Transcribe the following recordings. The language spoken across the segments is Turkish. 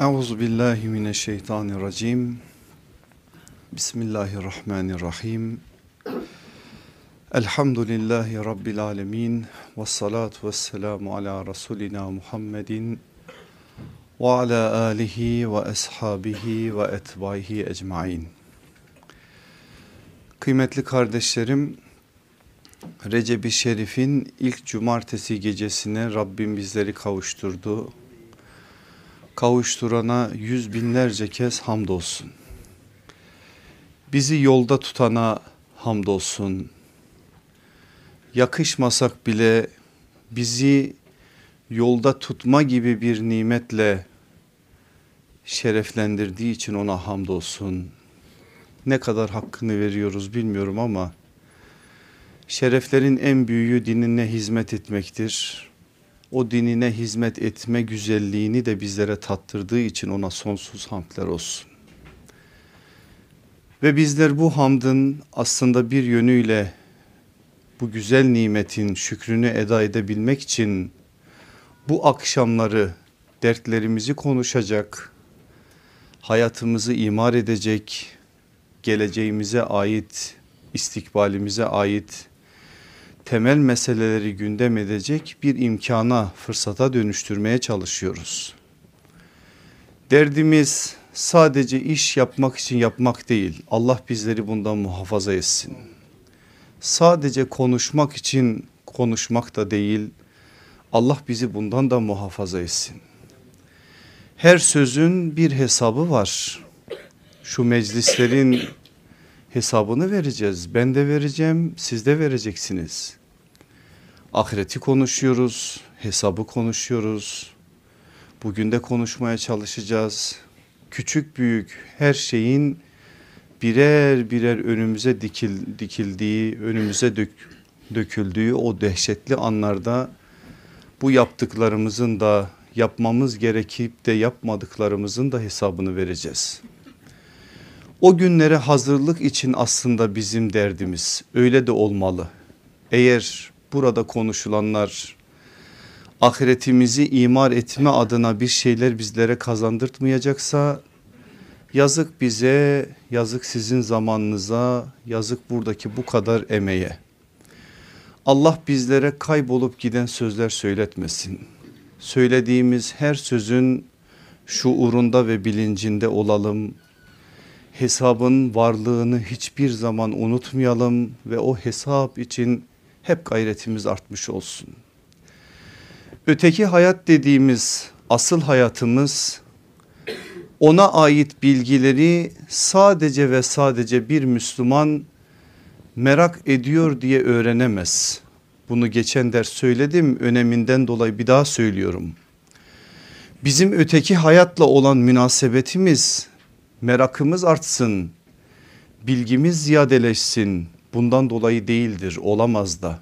Euzu billahi mineşşeytanirracim. Bismillahirrahmanirrahim. Elhamdülillahi rabbil alamin ve salatu vesselamu ala rasulina Muhammedin ve ala alihi ve ashabihi ve etbaihi ecmaîn. Kıymetli kardeşlerim, Recep-i Şerif'in ilk cumartesi gecesine Rabbim bizleri kavuşturdu kavuşturana yüz binlerce kez hamdolsun. Bizi yolda tutana hamdolsun. Yakışmasak bile bizi yolda tutma gibi bir nimetle şereflendirdiği için ona hamdolsun. Ne kadar hakkını veriyoruz bilmiyorum ama şereflerin en büyüğü dinine hizmet etmektir o dinine hizmet etme güzelliğini de bizlere tattırdığı için ona sonsuz hamdler olsun. Ve bizler bu hamdın aslında bir yönüyle bu güzel nimetin şükrünü eda edebilmek için bu akşamları dertlerimizi konuşacak, hayatımızı imar edecek, geleceğimize ait, istikbalimize ait temel meseleleri gündem edecek bir imkana, fırsata dönüştürmeye çalışıyoruz. Derdimiz sadece iş yapmak için yapmak değil. Allah bizleri bundan muhafaza etsin. Sadece konuşmak için konuşmak da değil. Allah bizi bundan da muhafaza etsin. Her sözün bir hesabı var. Şu meclislerin hesabını vereceğiz. Ben de vereceğim, siz de vereceksiniz. Ahireti konuşuyoruz, hesabı konuşuyoruz. Bugün de konuşmaya çalışacağız. Küçük büyük her şeyin birer birer önümüze dikil, dikildiği, önümüze dök, döküldüğü o dehşetli anlarda bu yaptıklarımızın da yapmamız gerekip de yapmadıklarımızın da hesabını vereceğiz. O günlere hazırlık için aslında bizim derdimiz öyle de olmalı. Eğer burada konuşulanlar ahiretimizi imar etme adına bir şeyler bizlere kazandırtmayacaksa yazık bize, yazık sizin zamanınıza, yazık buradaki bu kadar emeğe. Allah bizlere kaybolup giden sözler söyletmesin. Söylediğimiz her sözün şuurunda ve bilincinde olalım hesabın varlığını hiçbir zaman unutmayalım ve o hesap için hep gayretimiz artmış olsun. Öteki hayat dediğimiz asıl hayatımız ona ait bilgileri sadece ve sadece bir Müslüman merak ediyor diye öğrenemez. Bunu geçen ders söyledim öneminden dolayı bir daha söylüyorum. Bizim öteki hayatla olan münasebetimiz merakımız artsın, bilgimiz ziyadeleşsin bundan dolayı değildir olamaz da.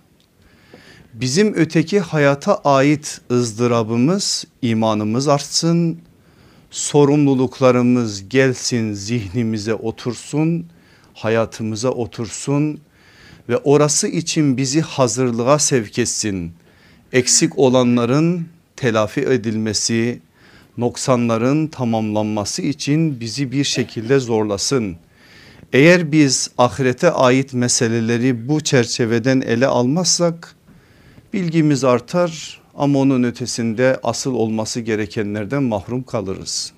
Bizim öteki hayata ait ızdırabımız imanımız artsın, sorumluluklarımız gelsin zihnimize otursun, hayatımıza otursun ve orası için bizi hazırlığa sevk etsin. Eksik olanların telafi edilmesi, noksanların tamamlanması için bizi bir şekilde zorlasın. Eğer biz ahirete ait meseleleri bu çerçeveden ele almazsak bilgimiz artar ama onun ötesinde asıl olması gerekenlerden mahrum kalırız.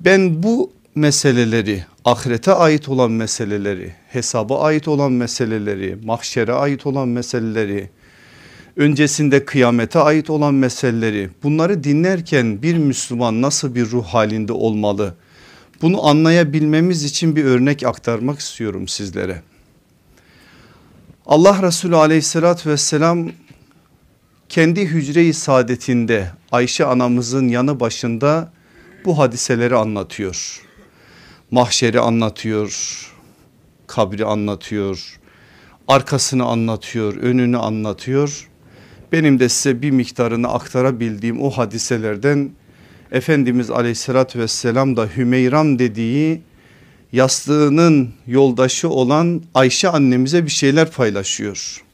Ben bu meseleleri ahirete ait olan meseleleri hesaba ait olan meseleleri mahşere ait olan meseleleri öncesinde kıyamete ait olan meseleleri bunları dinlerken bir Müslüman nasıl bir ruh halinde olmalı? Bunu anlayabilmemiz için bir örnek aktarmak istiyorum sizlere. Allah Resulü aleyhissalatü vesselam kendi hücre-i saadetinde Ayşe anamızın yanı başında bu hadiseleri anlatıyor. Mahşeri anlatıyor, kabri anlatıyor, arkasını anlatıyor, önünü anlatıyor benim de size bir miktarını aktarabildiğim o hadiselerden Efendimiz aleyhissalatü vesselam da Hümeyram dediği yastığının yoldaşı olan Ayşe annemize bir şeyler paylaşıyor.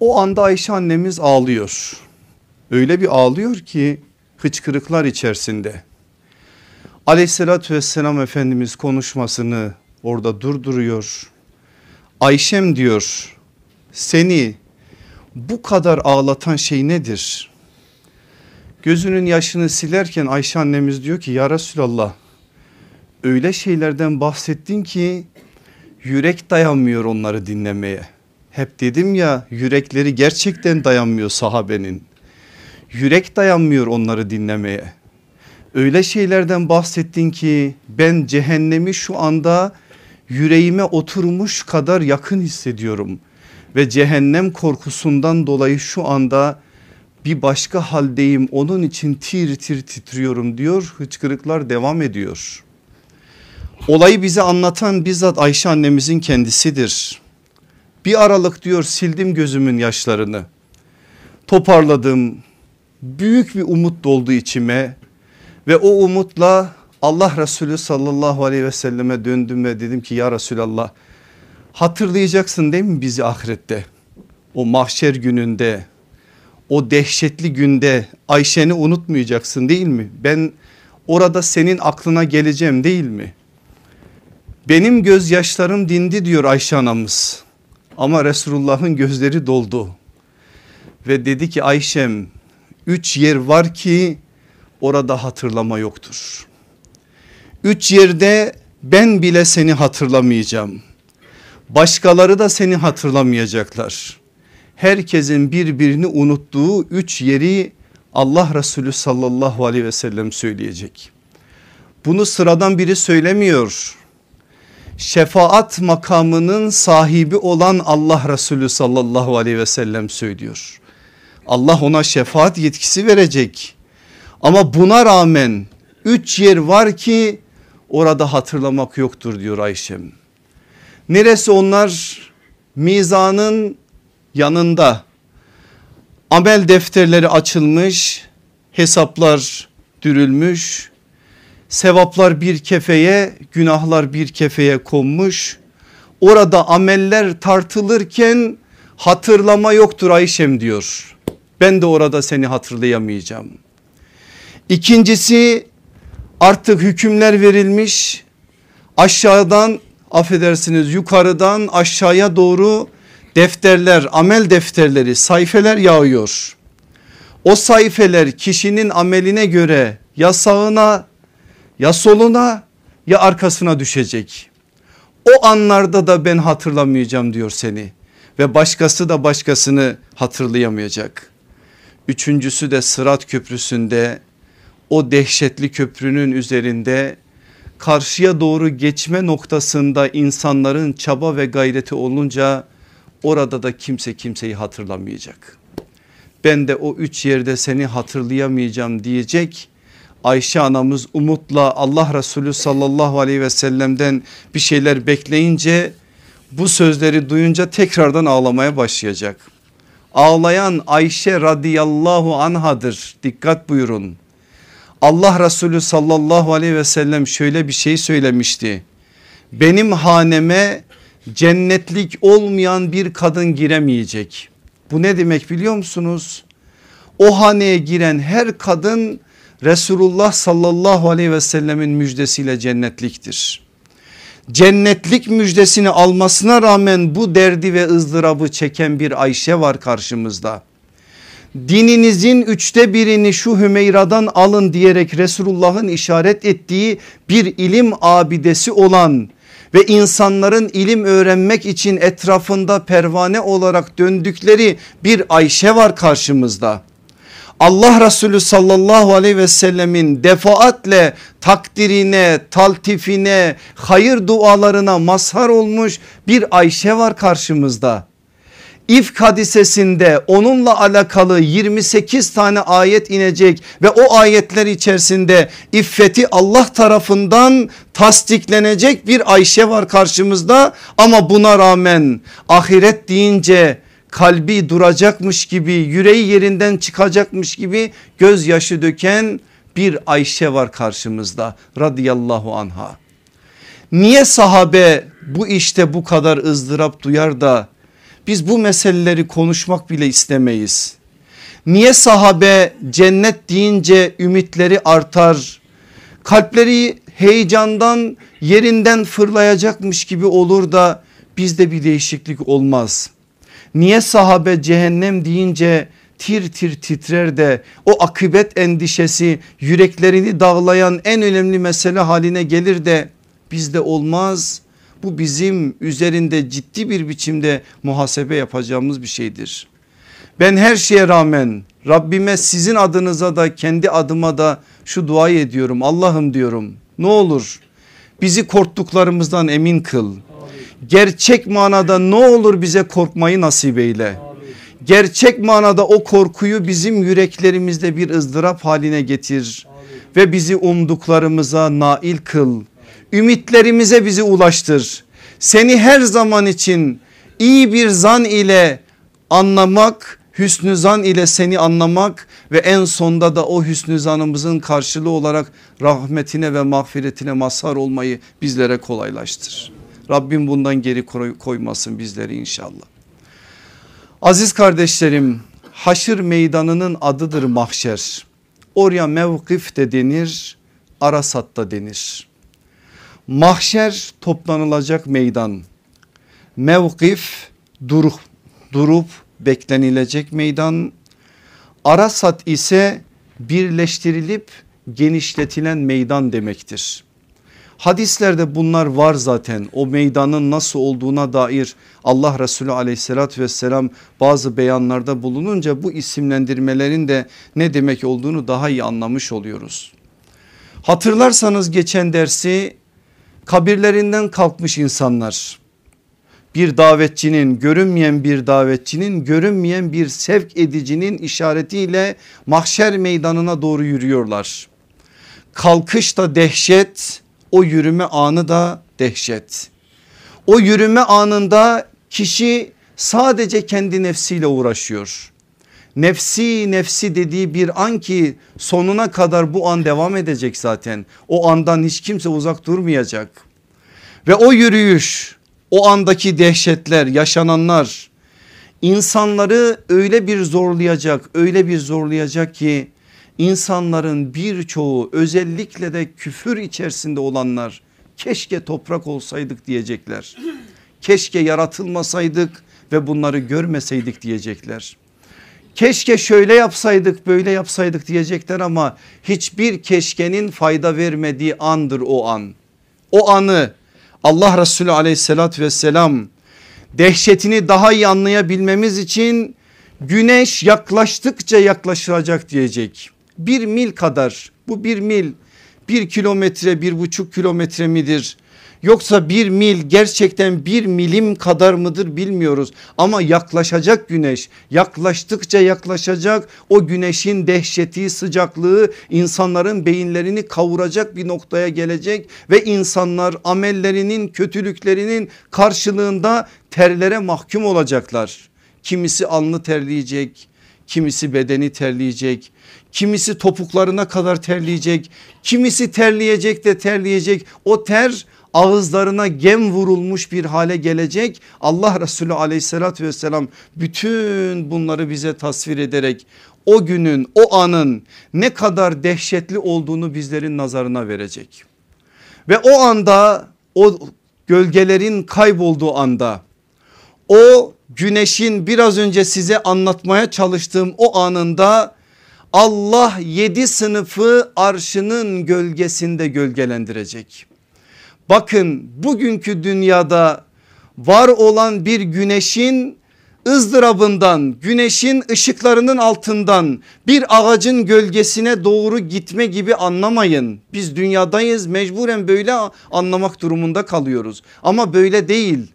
O anda Ayşe annemiz ağlıyor. Öyle bir ağlıyor ki hıçkırıklar içerisinde. Aleyhissalatü vesselam Efendimiz konuşmasını orada durduruyor. Ayşem diyor seni bu kadar ağlatan şey nedir? Gözünün yaşını silerken Ayşe annemiz diyor ki ya Resulallah öyle şeylerden bahsettin ki yürek dayanmıyor onları dinlemeye. Hep dedim ya yürekleri gerçekten dayanmıyor sahabenin. Yürek dayanmıyor onları dinlemeye. Öyle şeylerden bahsettin ki ben cehennemi şu anda yüreğime oturmuş kadar yakın hissediyorum. Ve cehennem korkusundan dolayı şu anda bir başka haldeyim onun için tir tir titriyorum diyor hıçkırıklar devam ediyor. Olayı bize anlatan bizzat Ayşe annemizin kendisidir. Bir aralık diyor sildim gözümün yaşlarını. Toparladım. Büyük bir umut doldu içime ve o umutla Allah Resulü sallallahu aleyhi ve selleme döndüm ve dedim ki ya Resulallah hatırlayacaksın değil mi bizi ahirette? O mahşer gününde o dehşetli günde Ayşe'ni unutmayacaksın değil mi? Ben orada senin aklına geleceğim değil mi? Benim gözyaşlarım dindi diyor Ayşe anamız. Ama Resulullah'ın gözleri doldu. Ve dedi ki Ayşem üç yer var ki orada hatırlama yoktur. Üç yerde ben bile seni hatırlamayacağım. Başkaları da seni hatırlamayacaklar. Herkesin birbirini unuttuğu üç yeri Allah Resulü sallallahu aleyhi ve sellem söyleyecek. Bunu sıradan biri söylemiyor şefaat makamının sahibi olan Allah Resulü sallallahu aleyhi ve sellem söylüyor. Allah ona şefaat yetkisi verecek. Ama buna rağmen üç yer var ki orada hatırlamak yoktur diyor Ayşem. Neresi onlar? Mizanın yanında amel defterleri açılmış, hesaplar dürülmüş, sevaplar bir kefeye günahlar bir kefeye konmuş. Orada ameller tartılırken hatırlama yoktur Ayşem diyor. Ben de orada seni hatırlayamayacağım. İkincisi artık hükümler verilmiş aşağıdan affedersiniz yukarıdan aşağıya doğru defterler amel defterleri sayfeler yağıyor. O sayfeler kişinin ameline göre ya sağına ya soluna ya arkasına düşecek. O anlarda da ben hatırlamayacağım diyor seni ve başkası da başkasını hatırlayamayacak. Üçüncüsü de Sırat Köprüsü'nde o dehşetli köprünün üzerinde karşıya doğru geçme noktasında insanların çaba ve gayreti olunca orada da kimse kimseyi hatırlamayacak. Ben de o üç yerde seni hatırlayamayacağım diyecek Ayşe anamız umutla Allah Resulü sallallahu aleyhi ve sellem'den bir şeyler bekleyince bu sözleri duyunca tekrardan ağlamaya başlayacak. Ağlayan Ayşe radıyallahu anhadır dikkat buyurun. Allah Resulü sallallahu aleyhi ve sellem şöyle bir şey söylemişti. Benim haneme cennetlik olmayan bir kadın giremeyecek. Bu ne demek biliyor musunuz? O haneye giren her kadın Resulullah sallallahu aleyhi ve sellemin müjdesiyle cennetliktir. Cennetlik müjdesini almasına rağmen bu derdi ve ızdırabı çeken bir Ayşe var karşımızda. Dininizin üçte birini şu Hümeyra'dan alın diyerek Resulullah'ın işaret ettiği bir ilim abidesi olan ve insanların ilim öğrenmek için etrafında pervane olarak döndükleri bir Ayşe var karşımızda. Allah Resulü sallallahu aleyhi ve sellemin defaatle takdirine, taltifine, hayır dualarına mazhar olmuş bir Ayşe var karşımızda. İfk hadisesinde onunla alakalı 28 tane ayet inecek ve o ayetler içerisinde iffeti Allah tarafından tasdiklenecek bir Ayşe var karşımızda ama buna rağmen ahiret deyince kalbi duracakmış gibi yüreği yerinden çıkacakmış gibi gözyaşı döken bir Ayşe var karşımızda radıyallahu anha. Niye sahabe bu işte bu kadar ızdırap duyar da biz bu meseleleri konuşmak bile istemeyiz. Niye sahabe cennet deyince ümitleri artar Kalpleri heyecandan yerinden fırlayacakmış gibi olur da bizde bir değişiklik olmaz. Niye sahabe cehennem deyince tir tir titrer de o akıbet endişesi yüreklerini dağlayan en önemli mesele haline gelir de bizde olmaz. Bu bizim üzerinde ciddi bir biçimde muhasebe yapacağımız bir şeydir. Ben her şeye rağmen Rabbime sizin adınıza da kendi adıma da şu duayı ediyorum. Allah'ım diyorum ne olur bizi korktuklarımızdan emin kıl. Gerçek manada ne olur bize korkmayı nasip eyle. Gerçek manada o korkuyu bizim yüreklerimizde bir ızdırap haline getir. Ve bizi umduklarımıza nail kıl. Ümitlerimize bizi ulaştır. Seni her zaman için iyi bir zan ile anlamak, hüsnü zan ile seni anlamak ve en sonda da o hüsnü zanımızın karşılığı olarak rahmetine ve mağfiretine mazhar olmayı bizlere kolaylaştır. Rabbim bundan geri koymasın bizleri inşallah. Aziz kardeşlerim haşır meydanının adıdır mahşer. Oraya mevkif de denir arasat da denir. Mahşer toplanılacak meydan. Mevkif durup, durup beklenilecek meydan. Arasat ise birleştirilip genişletilen meydan demektir. Hadislerde bunlar var zaten o meydanın nasıl olduğuna dair Allah Resulü aleyhissalatü vesselam bazı beyanlarda bulununca bu isimlendirmelerin de ne demek olduğunu daha iyi anlamış oluyoruz. Hatırlarsanız geçen dersi kabirlerinden kalkmış insanlar bir davetçinin görünmeyen bir davetçinin görünmeyen bir sevk edicinin işaretiyle mahşer meydanına doğru yürüyorlar. Kalkış da dehşet o yürüme anı da dehşet. O yürüme anında kişi sadece kendi nefsiyle uğraşıyor. Nefsi nefsi dediği bir an ki sonuna kadar bu an devam edecek zaten. O andan hiç kimse uzak durmayacak. Ve o yürüyüş o andaki dehşetler yaşananlar insanları öyle bir zorlayacak öyle bir zorlayacak ki insanların birçoğu özellikle de küfür içerisinde olanlar keşke toprak olsaydık diyecekler. Keşke yaratılmasaydık ve bunları görmeseydik diyecekler. Keşke şöyle yapsaydık böyle yapsaydık diyecekler ama hiçbir keşkenin fayda vermediği andır o an. O anı Allah Resulü aleyhissalatü vesselam dehşetini daha iyi anlayabilmemiz için güneş yaklaştıkça yaklaşacak diyecek bir mil kadar bu bir mil bir kilometre bir buçuk kilometre midir? Yoksa bir mil gerçekten bir milim kadar mıdır bilmiyoruz ama yaklaşacak güneş yaklaştıkça yaklaşacak o güneşin dehşeti sıcaklığı insanların beyinlerini kavuracak bir noktaya gelecek ve insanlar amellerinin kötülüklerinin karşılığında terlere mahkum olacaklar. Kimisi alnı terleyecek kimisi bedeni terleyecek Kimisi topuklarına kadar terleyecek. Kimisi terleyecek de terleyecek. O ter ağızlarına gem vurulmuş bir hale gelecek. Allah Resulü aleyhissalatü vesselam bütün bunları bize tasvir ederek o günün o anın ne kadar dehşetli olduğunu bizlerin nazarına verecek. Ve o anda o gölgelerin kaybolduğu anda o güneşin biraz önce size anlatmaya çalıştığım o anında Allah yedi sınıfı arşının gölgesinde gölgelendirecek. Bakın bugünkü dünyada var olan bir güneşin ızdırabından güneşin ışıklarının altından bir ağacın gölgesine doğru gitme gibi anlamayın. Biz dünyadayız mecburen böyle anlamak durumunda kalıyoruz ama böyle değil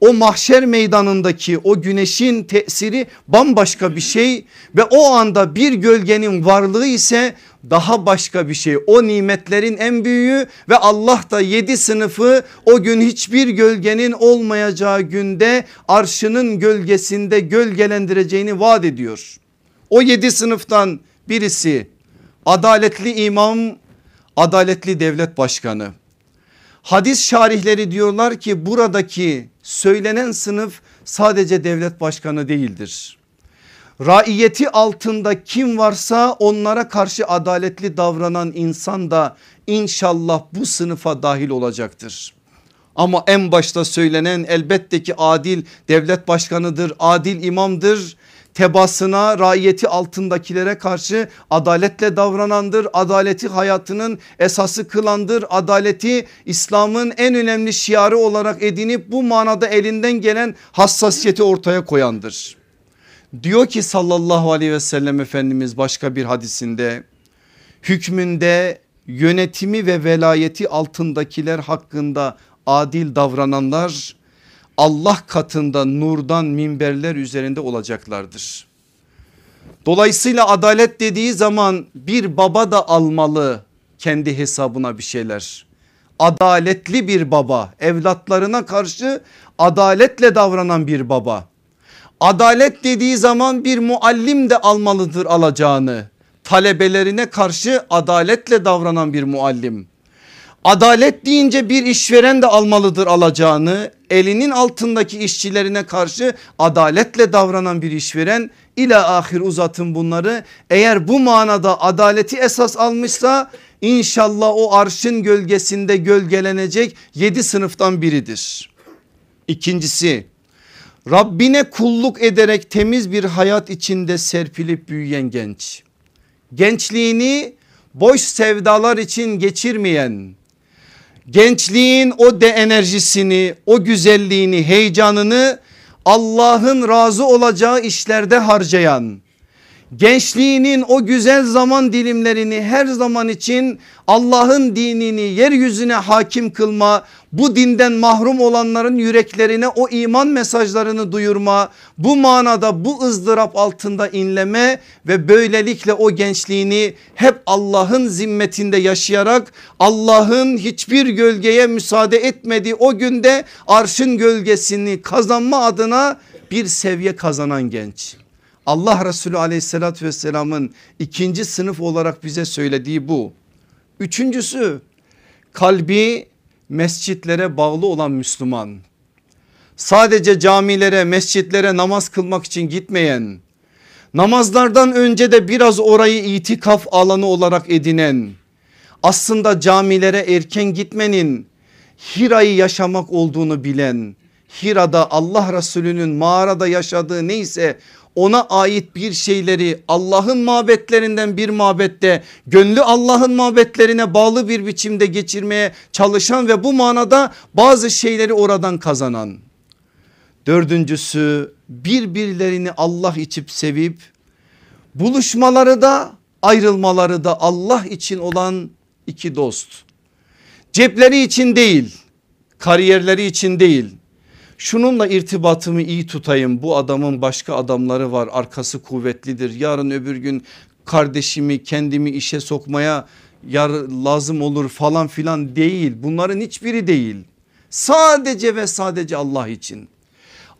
o mahşer meydanındaki o güneşin tesiri bambaşka bir şey ve o anda bir gölgenin varlığı ise daha başka bir şey. O nimetlerin en büyüğü ve Allah da yedi sınıfı o gün hiçbir gölgenin olmayacağı günde arşının gölgesinde gölgelendireceğini vaat ediyor. O yedi sınıftan birisi adaletli imam, adaletli devlet başkanı. Hadis şarihleri diyorlar ki buradaki söylenen sınıf sadece devlet başkanı değildir. raiyeti altında kim varsa onlara karşı adaletli davranan insan da inşallah bu sınıfa dahil olacaktır. Ama en başta söylenen elbette ki adil devlet başkanıdır, adil imamdır. Tebasına raiyeti altındakilere karşı adaletle davranandır. Adaleti hayatının esası kılandır. Adaleti İslam'ın en önemli şiarı olarak edinip bu manada elinden gelen hassasiyeti ortaya koyandır. Diyor ki sallallahu aleyhi ve sellem Efendimiz başka bir hadisinde hükmünde yönetimi ve velayeti altındakiler hakkında adil davrananlar Allah katında nurdan minberler üzerinde olacaklardır. Dolayısıyla adalet dediği zaman bir baba da almalı kendi hesabına bir şeyler. Adaletli bir baba evlatlarına karşı adaletle davranan bir baba. Adalet dediği zaman bir muallim de almalıdır alacağını. Talebelerine karşı adaletle davranan bir muallim. Adalet deyince bir işveren de almalıdır alacağını elinin altındaki işçilerine karşı adaletle davranan bir işveren ila ahir uzatın bunları. Eğer bu manada adaleti esas almışsa inşallah o arşın gölgesinde gölgelenecek yedi sınıftan biridir. İkincisi Rabbine kulluk ederek temiz bir hayat içinde serpilip büyüyen genç. Gençliğini boş sevdalar için geçirmeyen gençliğin o de enerjisini o güzelliğini heyecanını Allah'ın razı olacağı işlerde harcayan gençliğinin o güzel zaman dilimlerini her zaman için Allah'ın dinini yeryüzüne hakim kılma, bu dinden mahrum olanların yüreklerine o iman mesajlarını duyurma, bu manada bu ızdırap altında inleme ve böylelikle o gençliğini hep Allah'ın zimmetinde yaşayarak Allah'ın hiçbir gölgeye müsaade etmediği o günde arşın gölgesini kazanma adına bir seviye kazanan genç. Allah Resulü aleyhissalatü vesselamın ikinci sınıf olarak bize söylediği bu. Üçüncüsü kalbi mescitlere bağlı olan Müslüman. Sadece camilere mescitlere namaz kılmak için gitmeyen namazlardan önce de biraz orayı itikaf alanı olarak edinen aslında camilere erken gitmenin Hira'yı yaşamak olduğunu bilen Hira'da Allah Resulü'nün mağarada yaşadığı neyse ona ait bir şeyleri Allah'ın mabetlerinden bir mabette gönlü Allah'ın mabetlerine bağlı bir biçimde geçirmeye çalışan ve bu manada bazı şeyleri oradan kazanan. Dördüncüsü birbirlerini Allah içip sevip buluşmaları da ayrılmaları da Allah için olan iki dost. Cepleri için değil kariyerleri için değil şununla irtibatımı iyi tutayım. Bu adamın başka adamları var. Arkası kuvvetlidir. Yarın öbür gün kardeşimi kendimi işe sokmaya yar lazım olur falan filan değil. Bunların hiçbiri değil. Sadece ve sadece Allah için.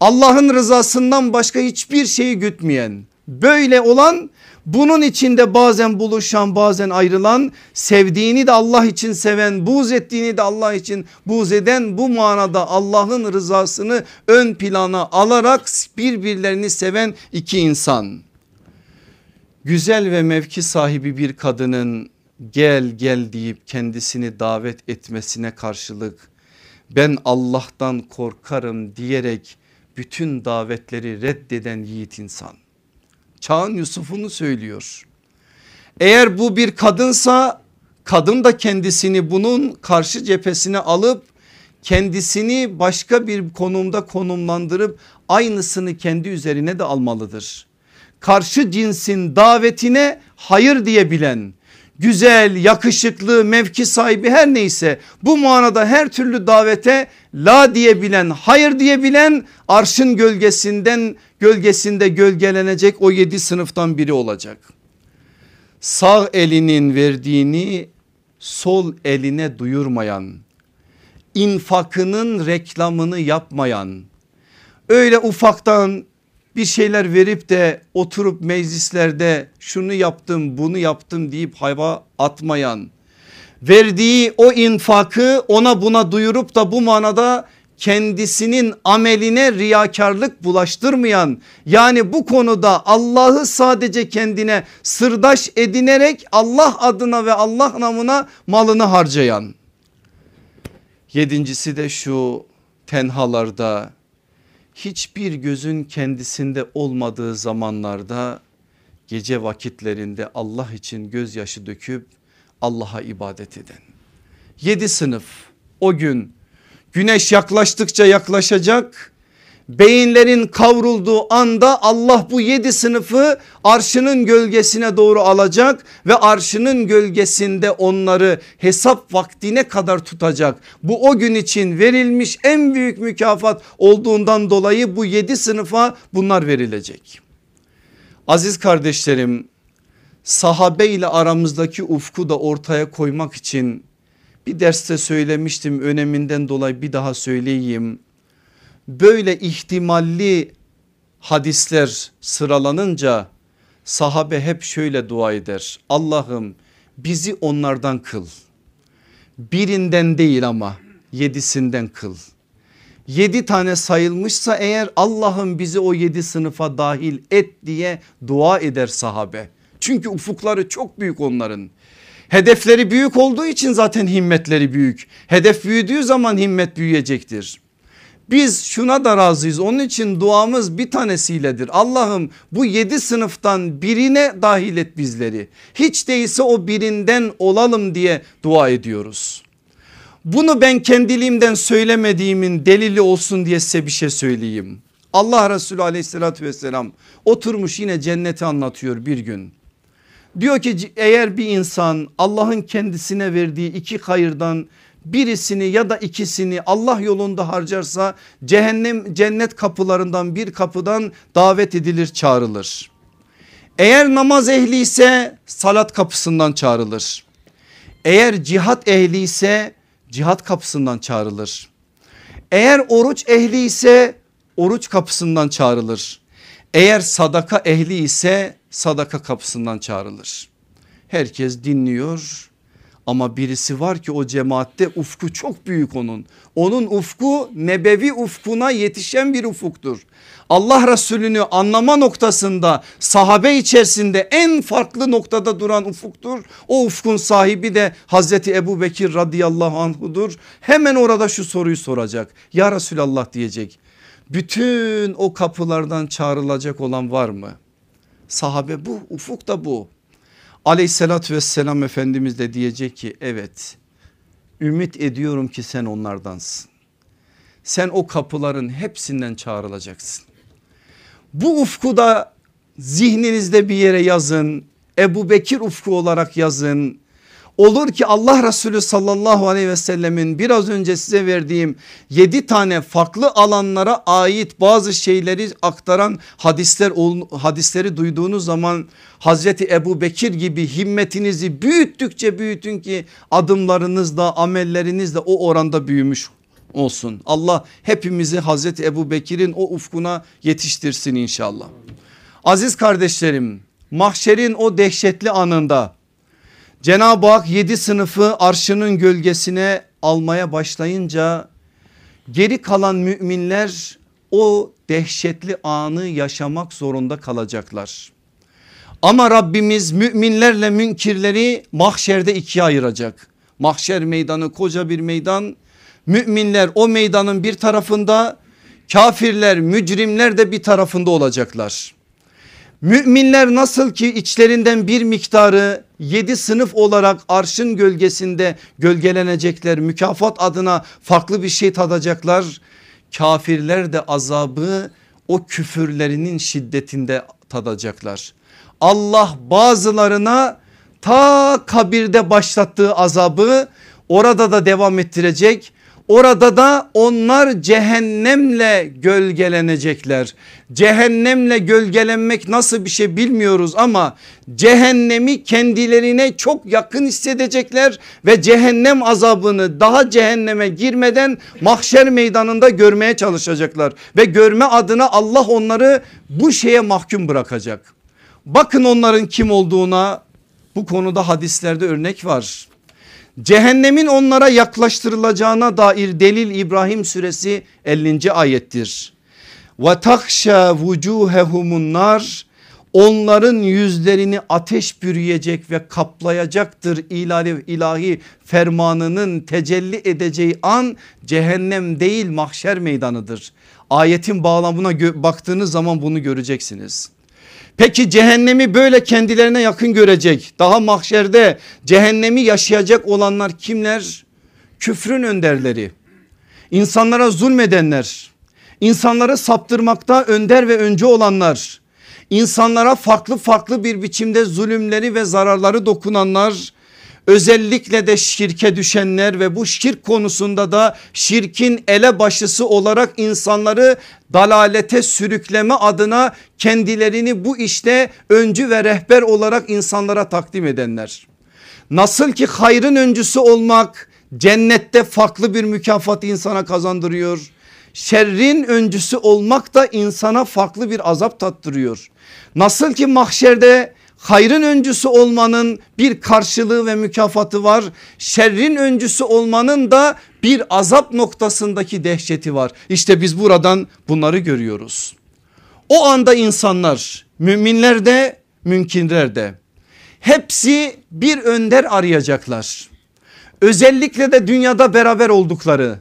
Allah'ın rızasından başka hiçbir şeyi gütmeyen böyle olan bunun içinde bazen buluşan bazen ayrılan sevdiğini de Allah için seven buğz ettiğini de Allah için buğz eden bu manada Allah'ın rızasını ön plana alarak birbirlerini seven iki insan. Güzel ve mevki sahibi bir kadının gel gel deyip kendisini davet etmesine karşılık ben Allah'tan korkarım diyerek bütün davetleri reddeden yiğit insan çağın Yusuf'unu söylüyor. Eğer bu bir kadınsa kadın da kendisini bunun karşı cephesine alıp kendisini başka bir konumda konumlandırıp aynısını kendi üzerine de almalıdır. Karşı cinsin davetine hayır diyebilen güzel, yakışıklı, mevki sahibi her neyse bu manada her türlü davete la diyebilen, hayır diyebilen arşın gölgesinden gölgesinde gölgelenecek o yedi sınıftan biri olacak. Sağ elinin verdiğini sol eline duyurmayan, infakının reklamını yapmayan, öyle ufaktan bir şeyler verip de oturup meclislerde şunu yaptım bunu yaptım deyip hayva atmayan verdiği o infakı ona buna duyurup da bu manada kendisinin ameline riyakarlık bulaştırmayan yani bu konuda Allah'ı sadece kendine sırdaş edinerek Allah adına ve Allah namına malını harcayan. Yedincisi de şu tenhalarda hiçbir gözün kendisinde olmadığı zamanlarda gece vakitlerinde Allah için gözyaşı döküp Allah'a ibadet eden. Yedi sınıf o gün güneş yaklaştıkça yaklaşacak beyinlerin kavrulduğu anda Allah bu yedi sınıfı arşının gölgesine doğru alacak ve arşının gölgesinde onları hesap vaktine kadar tutacak. Bu o gün için verilmiş en büyük mükafat olduğundan dolayı bu yedi sınıfa bunlar verilecek. Aziz kardeşlerim sahabe ile aramızdaki ufku da ortaya koymak için bir derste söylemiştim öneminden dolayı bir daha söyleyeyim. Böyle ihtimalli hadisler sıralanınca sahabe hep şöyle dua eder. Allah'ım bizi onlardan kıl. Birinden değil ama yedisinden kıl. Yedi tane sayılmışsa eğer Allah'ım bizi o yedi sınıfa dahil et diye dua eder sahabe. Çünkü ufukları çok büyük onların. Hedefleri büyük olduğu için zaten himmetleri büyük. Hedef büyüdüğü zaman himmet büyüyecektir. Biz şuna da razıyız onun için duamız bir tanesiyledir. Allah'ım bu yedi sınıftan birine dahil et bizleri. Hiç değilse o birinden olalım diye dua ediyoruz. Bunu ben kendiliğimden söylemediğimin delili olsun diye size bir şey söyleyeyim. Allah Resulü aleyhissalatü vesselam oturmuş yine cenneti anlatıyor bir gün. Diyor ki eğer bir insan Allah'ın kendisine verdiği iki hayırdan birisini ya da ikisini Allah yolunda harcarsa cehennem cennet kapılarından bir kapıdan davet edilir çağrılır. Eğer namaz ehli ise salat kapısından çağrılır. Eğer cihat ehli ise cihat kapısından çağrılır. Eğer oruç ehli ise oruç kapısından çağrılır. Eğer sadaka ehli ise sadaka kapısından çağrılır. Herkes dinliyor ama birisi var ki o cemaatte ufku çok büyük onun. Onun ufku nebevi ufkuna yetişen bir ufuktur. Allah Resulünü anlama noktasında sahabe içerisinde en farklı noktada duran ufuktur. O ufkun sahibi de Hazreti Ebu Bekir radıyallahu anhudur. Hemen orada şu soruyu soracak. Ya Resulallah diyecek. Bütün o kapılardan çağrılacak olan var mı? Sahabe bu ufuk da bu. Aleyhissalatü vesselam Efendimiz de diyecek ki evet ümit ediyorum ki sen onlardansın. Sen o kapıların hepsinden çağrılacaksın. Bu ufku da zihninizde bir yere yazın. Ebu Bekir ufku olarak yazın. Olur ki Allah Resulü sallallahu aleyhi ve sellemin biraz önce size verdiğim yedi tane farklı alanlara ait bazı şeyleri aktaran hadisler hadisleri duyduğunuz zaman Hazreti Ebu Bekir gibi himmetinizi büyüttükçe büyütün ki adımlarınız da amelleriniz de o oranda büyümüş olsun. Allah hepimizi Hazreti Ebu Bekir'in o ufkuna yetiştirsin inşallah. Aziz kardeşlerim mahşerin o dehşetli anında Cenab-ı Hak yedi sınıfı arşının gölgesine almaya başlayınca geri kalan müminler o dehşetli anı yaşamak zorunda kalacaklar. Ama Rabbimiz müminlerle münkirleri mahşerde ikiye ayıracak. Mahşer meydanı koca bir meydan. Müminler o meydanın bir tarafında kafirler mücrimler de bir tarafında olacaklar. Müminler nasıl ki içlerinden bir miktarı yedi sınıf olarak arşın gölgesinde gölgelenecekler mükafat adına farklı bir şey tadacaklar. Kafirler de azabı o küfürlerinin şiddetinde tadacaklar. Allah bazılarına ta kabirde başlattığı azabı orada da devam ettirecek Orada da onlar cehennemle gölgelenecekler. Cehennemle gölgelenmek nasıl bir şey bilmiyoruz ama cehennemi kendilerine çok yakın hissedecekler ve cehennem azabını daha cehenneme girmeden mahşer meydanında görmeye çalışacaklar. Ve görme adına Allah onları bu şeye mahkum bırakacak. Bakın onların kim olduğuna bu konuda hadislerde örnek var Cehennemin onlara yaklaştırılacağına dair delil İbrahim suresi 50. ayettir. Ve takşa vucuhehumun nar onların yüzlerini ateş bürüyecek ve kaplayacaktır ilahi, ilahi fermanının tecelli edeceği an cehennem değil mahşer meydanıdır. Ayetin bağlamına baktığınız zaman bunu göreceksiniz. Peki cehennemi böyle kendilerine yakın görecek daha mahşerde cehennemi yaşayacak olanlar kimler? Küfrün önderleri. İnsanlara zulmedenler. İnsanları saptırmakta önder ve önce olanlar. İnsanlara farklı farklı bir biçimde zulümleri ve zararları dokunanlar özellikle de şirke düşenler ve bu şirk konusunda da şirkin ele başısı olarak insanları dalalete sürükleme adına kendilerini bu işte öncü ve rehber olarak insanlara takdim edenler. Nasıl ki hayrın öncüsü olmak cennette farklı bir mükafat insana kazandırıyor. Şerrin öncüsü olmak da insana farklı bir azap tattırıyor. Nasıl ki mahşerde hayrın öncüsü olmanın bir karşılığı ve mükafatı var. Şerrin öncüsü olmanın da bir azap noktasındaki dehşeti var. İşte biz buradan bunları görüyoruz. O anda insanlar müminler de mümkinler de hepsi bir önder arayacaklar. Özellikle de dünyada beraber oldukları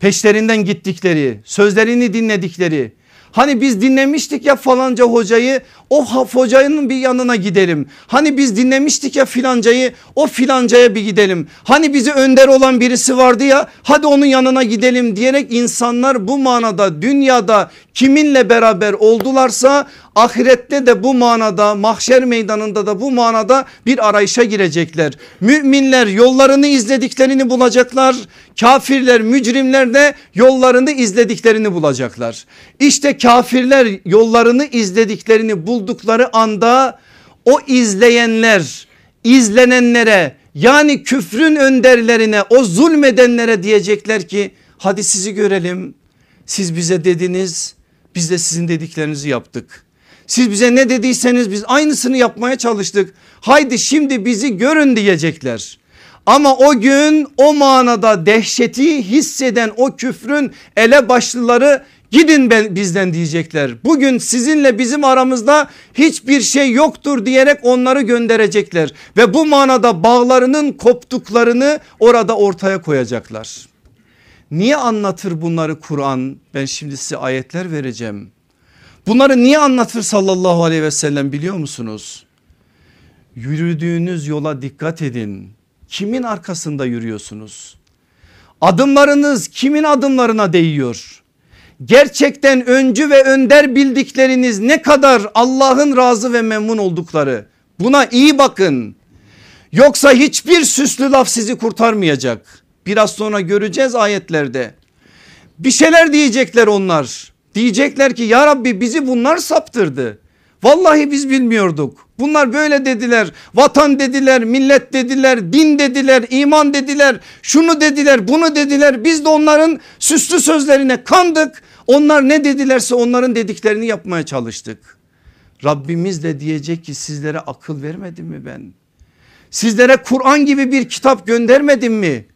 peşlerinden gittikleri sözlerini dinledikleri Hani biz dinlemiştik ya falanca hocayı o hocanın bir yanına gidelim. Hani biz dinlemiştik ya filancayı o filancaya bir gidelim. Hani bizi önder olan birisi vardı ya hadi onun yanına gidelim diyerek insanlar bu manada dünyada kiminle beraber oldularsa ahirette de bu manada mahşer meydanında da bu manada bir arayışa girecekler. Müminler yollarını izlediklerini bulacaklar. Kafirler mücrimler de yollarını izlediklerini bulacaklar. İşte kafirler yollarını izlediklerini buldukları anda o izleyenler izlenenlere yani küfrün önderlerine o zulmedenlere diyecekler ki hadi sizi görelim. Siz bize dediniz biz de sizin dediklerinizi yaptık. Siz bize ne dediyseniz biz aynısını yapmaya çalıştık. Haydi şimdi bizi görün diyecekler. Ama o gün o manada dehşeti hisseden o küfrün ele başlıları gidin ben, bizden diyecekler. Bugün sizinle bizim aramızda hiçbir şey yoktur diyerek onları gönderecekler. Ve bu manada bağlarının koptuklarını orada ortaya koyacaklar. Niye anlatır bunları Kur'an? Ben şimdi size ayetler vereceğim. Bunları niye anlatır sallallahu aleyhi ve sellem biliyor musunuz? Yürüdüğünüz yola dikkat edin. Kimin arkasında yürüyorsunuz? Adımlarınız kimin adımlarına değiyor? Gerçekten öncü ve önder bildikleriniz ne kadar Allah'ın razı ve memnun oldukları buna iyi bakın. Yoksa hiçbir süslü laf sizi kurtarmayacak. Biraz sonra göreceğiz ayetlerde. Bir şeyler diyecekler onlar. Diyecekler ki ya Rabbi bizi bunlar saptırdı. Vallahi biz bilmiyorduk. Bunlar böyle dediler. Vatan dediler, millet dediler, din dediler, iman dediler, şunu dediler, bunu dediler. Biz de onların süslü sözlerine kandık. Onlar ne dedilerse onların dediklerini yapmaya çalıştık. Rabbimiz de diyecek ki sizlere akıl vermedim mi ben? Sizlere Kur'an gibi bir kitap göndermedim mi?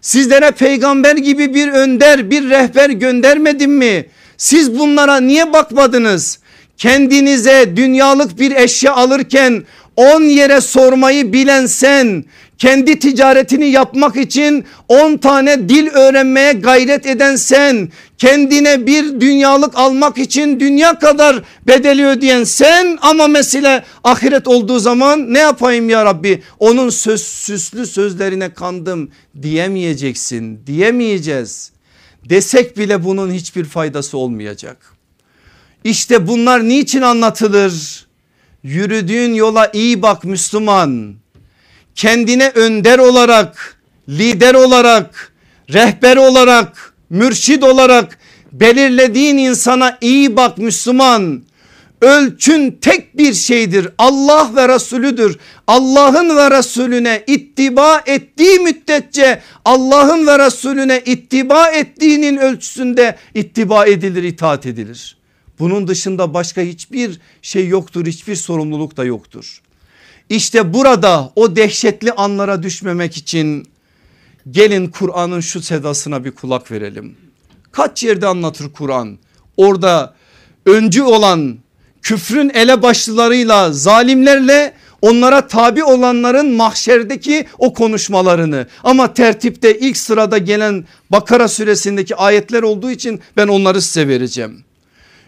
Sizlere peygamber gibi bir önder, bir rehber göndermedim mi? Siz bunlara niye bakmadınız? Kendinize dünyalık bir eşya alırken 10 yere sormayı bilen sen kendi ticaretini yapmak için 10 tane dil öğrenmeye gayret eden sen kendine bir dünyalık almak için dünya kadar bedeli ödeyen sen ama mesele ahiret olduğu zaman ne yapayım ya Rabbi onun söz, süslü sözlerine kandım diyemeyeceksin diyemeyeceğiz desek bile bunun hiçbir faydası olmayacak. İşte bunlar niçin anlatılır? Yürüdüğün yola iyi bak Müslüman. Kendine önder olarak, lider olarak, rehber olarak, mürşid olarak belirlediğin insana iyi bak Müslüman. Ölçün tek bir şeydir Allah ve Resulüdür. Allah'ın ve Resulüne ittiba ettiği müddetçe Allah'ın ve Resulüne ittiba ettiğinin ölçüsünde ittiba edilir itaat edilir. Bunun dışında başka hiçbir şey yoktur hiçbir sorumluluk da yoktur. İşte burada o dehşetli anlara düşmemek için Gelin Kur'an'ın şu sedasına bir kulak verelim. Kaç yerde anlatır Kur'an? Orada öncü olan küfrün elebaşlılarıyla zalimlerle onlara tabi olanların mahşerdeki o konuşmalarını ama tertipte ilk sırada gelen Bakara suresindeki ayetler olduğu için ben onları size vereceğim.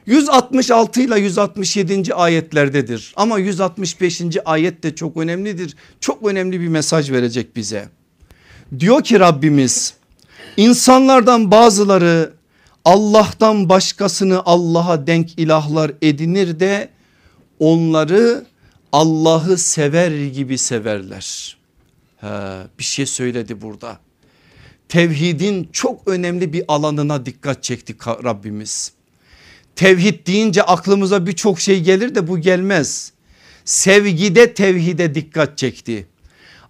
166 ile 167. ayetlerdedir ama 165. ayet de çok önemlidir. Çok önemli bir mesaj verecek bize. Diyor ki Rabbimiz insanlardan bazıları Allah'tan başkasını Allah'a denk ilahlar edinir de onları Allah'ı sever gibi severler. He, bir şey söyledi burada. Tevhidin çok önemli bir alanına dikkat çekti Rabbimiz. Tevhid deyince aklımıza birçok şey gelir de bu gelmez. Sevgide tevhide dikkat çekti.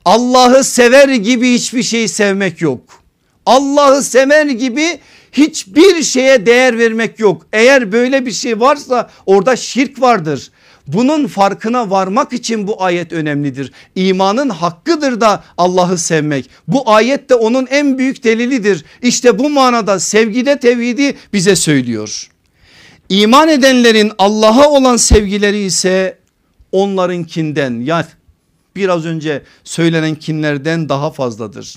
Allah'ı sever gibi hiçbir şey sevmek yok. Allah'ı sever gibi hiçbir şeye değer vermek yok. Eğer böyle bir şey varsa orada şirk vardır. Bunun farkına varmak için bu ayet önemlidir. İmanın hakkıdır da Allah'ı sevmek. Bu ayet de onun en büyük delilidir. İşte bu manada sevgide tevhidi bize söylüyor. İman edenlerin Allah'a olan sevgileri ise onlarınkinden yani biraz önce söylenen kinlerden daha fazladır.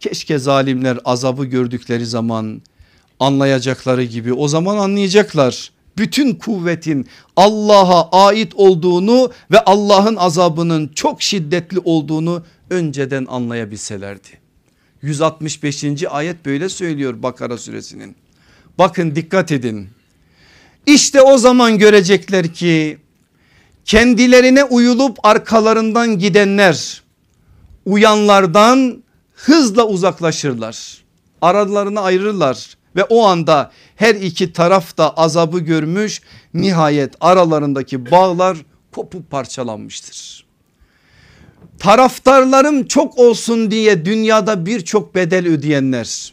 Keşke zalimler azabı gördükleri zaman anlayacakları gibi o zaman anlayacaklar. Bütün kuvvetin Allah'a ait olduğunu ve Allah'ın azabının çok şiddetli olduğunu önceden anlayabilselerdi. 165. ayet böyle söylüyor Bakara suresinin. Bakın dikkat edin. İşte o zaman görecekler ki kendilerine uyulup arkalarından gidenler uyanlardan hızla uzaklaşırlar. Aralarını ayırırlar ve o anda her iki taraf da azabı görmüş nihayet aralarındaki bağlar kopup parçalanmıştır. Taraftarlarım çok olsun diye dünyada birçok bedel ödeyenler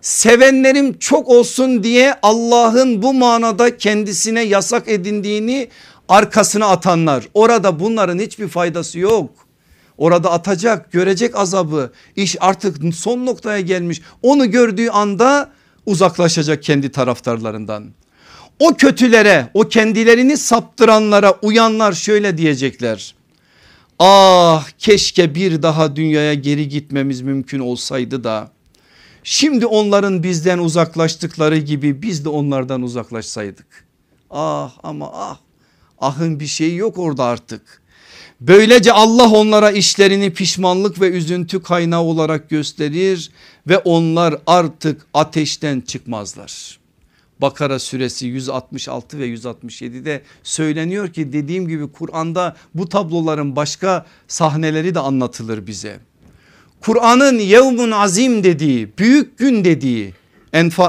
sevenlerim çok olsun diye Allah'ın bu manada kendisine yasak edindiğini arkasına atanlar orada bunların hiçbir faydası yok. Orada atacak görecek azabı iş artık son noktaya gelmiş onu gördüğü anda uzaklaşacak kendi taraftarlarından. O kötülere o kendilerini saptıranlara uyanlar şöyle diyecekler. Ah keşke bir daha dünyaya geri gitmemiz mümkün olsaydı da Şimdi onların bizden uzaklaştıkları gibi biz de onlardan uzaklaşsaydık. Ah ama ah ahın bir şeyi yok orada artık. Böylece Allah onlara işlerini pişmanlık ve üzüntü kaynağı olarak gösterir ve onlar artık ateşten çıkmazlar. Bakara suresi 166 ve 167'de söyleniyor ki dediğim gibi Kur'an'da bu tabloların başka sahneleri de anlatılır bize. Kur'an'ın yevmun azim dediği büyük gün dediği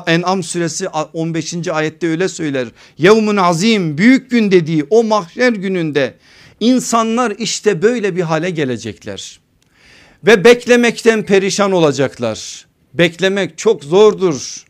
En'am suresi 15. ayette öyle söyler. Yevmun azim büyük gün dediği o mahşer gününde insanlar işte böyle bir hale gelecekler. Ve beklemekten perişan olacaklar. Beklemek çok zordur.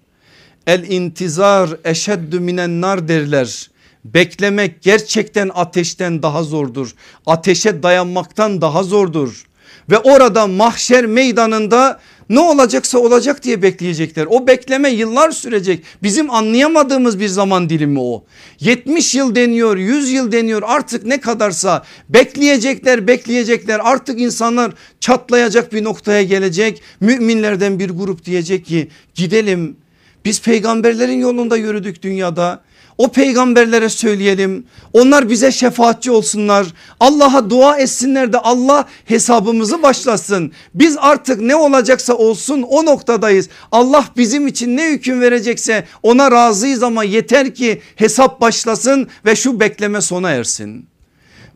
El intizar eşeddü minen nar derler. Beklemek gerçekten ateşten daha zordur. Ateşe dayanmaktan daha zordur ve orada mahşer meydanında ne olacaksa olacak diye bekleyecekler. O bekleme yıllar sürecek. Bizim anlayamadığımız bir zaman dilimi o. 70 yıl deniyor 100 yıl deniyor artık ne kadarsa bekleyecekler bekleyecekler. Artık insanlar çatlayacak bir noktaya gelecek. Müminlerden bir grup diyecek ki gidelim biz peygamberlerin yolunda yürüdük dünyada. O peygamberlere söyleyelim. Onlar bize şefaatçi olsunlar. Allah'a dua etsinler de Allah hesabımızı başlasın. Biz artık ne olacaksa olsun o noktadayız. Allah bizim için ne hüküm verecekse ona razıyız ama yeter ki hesap başlasın ve şu bekleme sona ersin.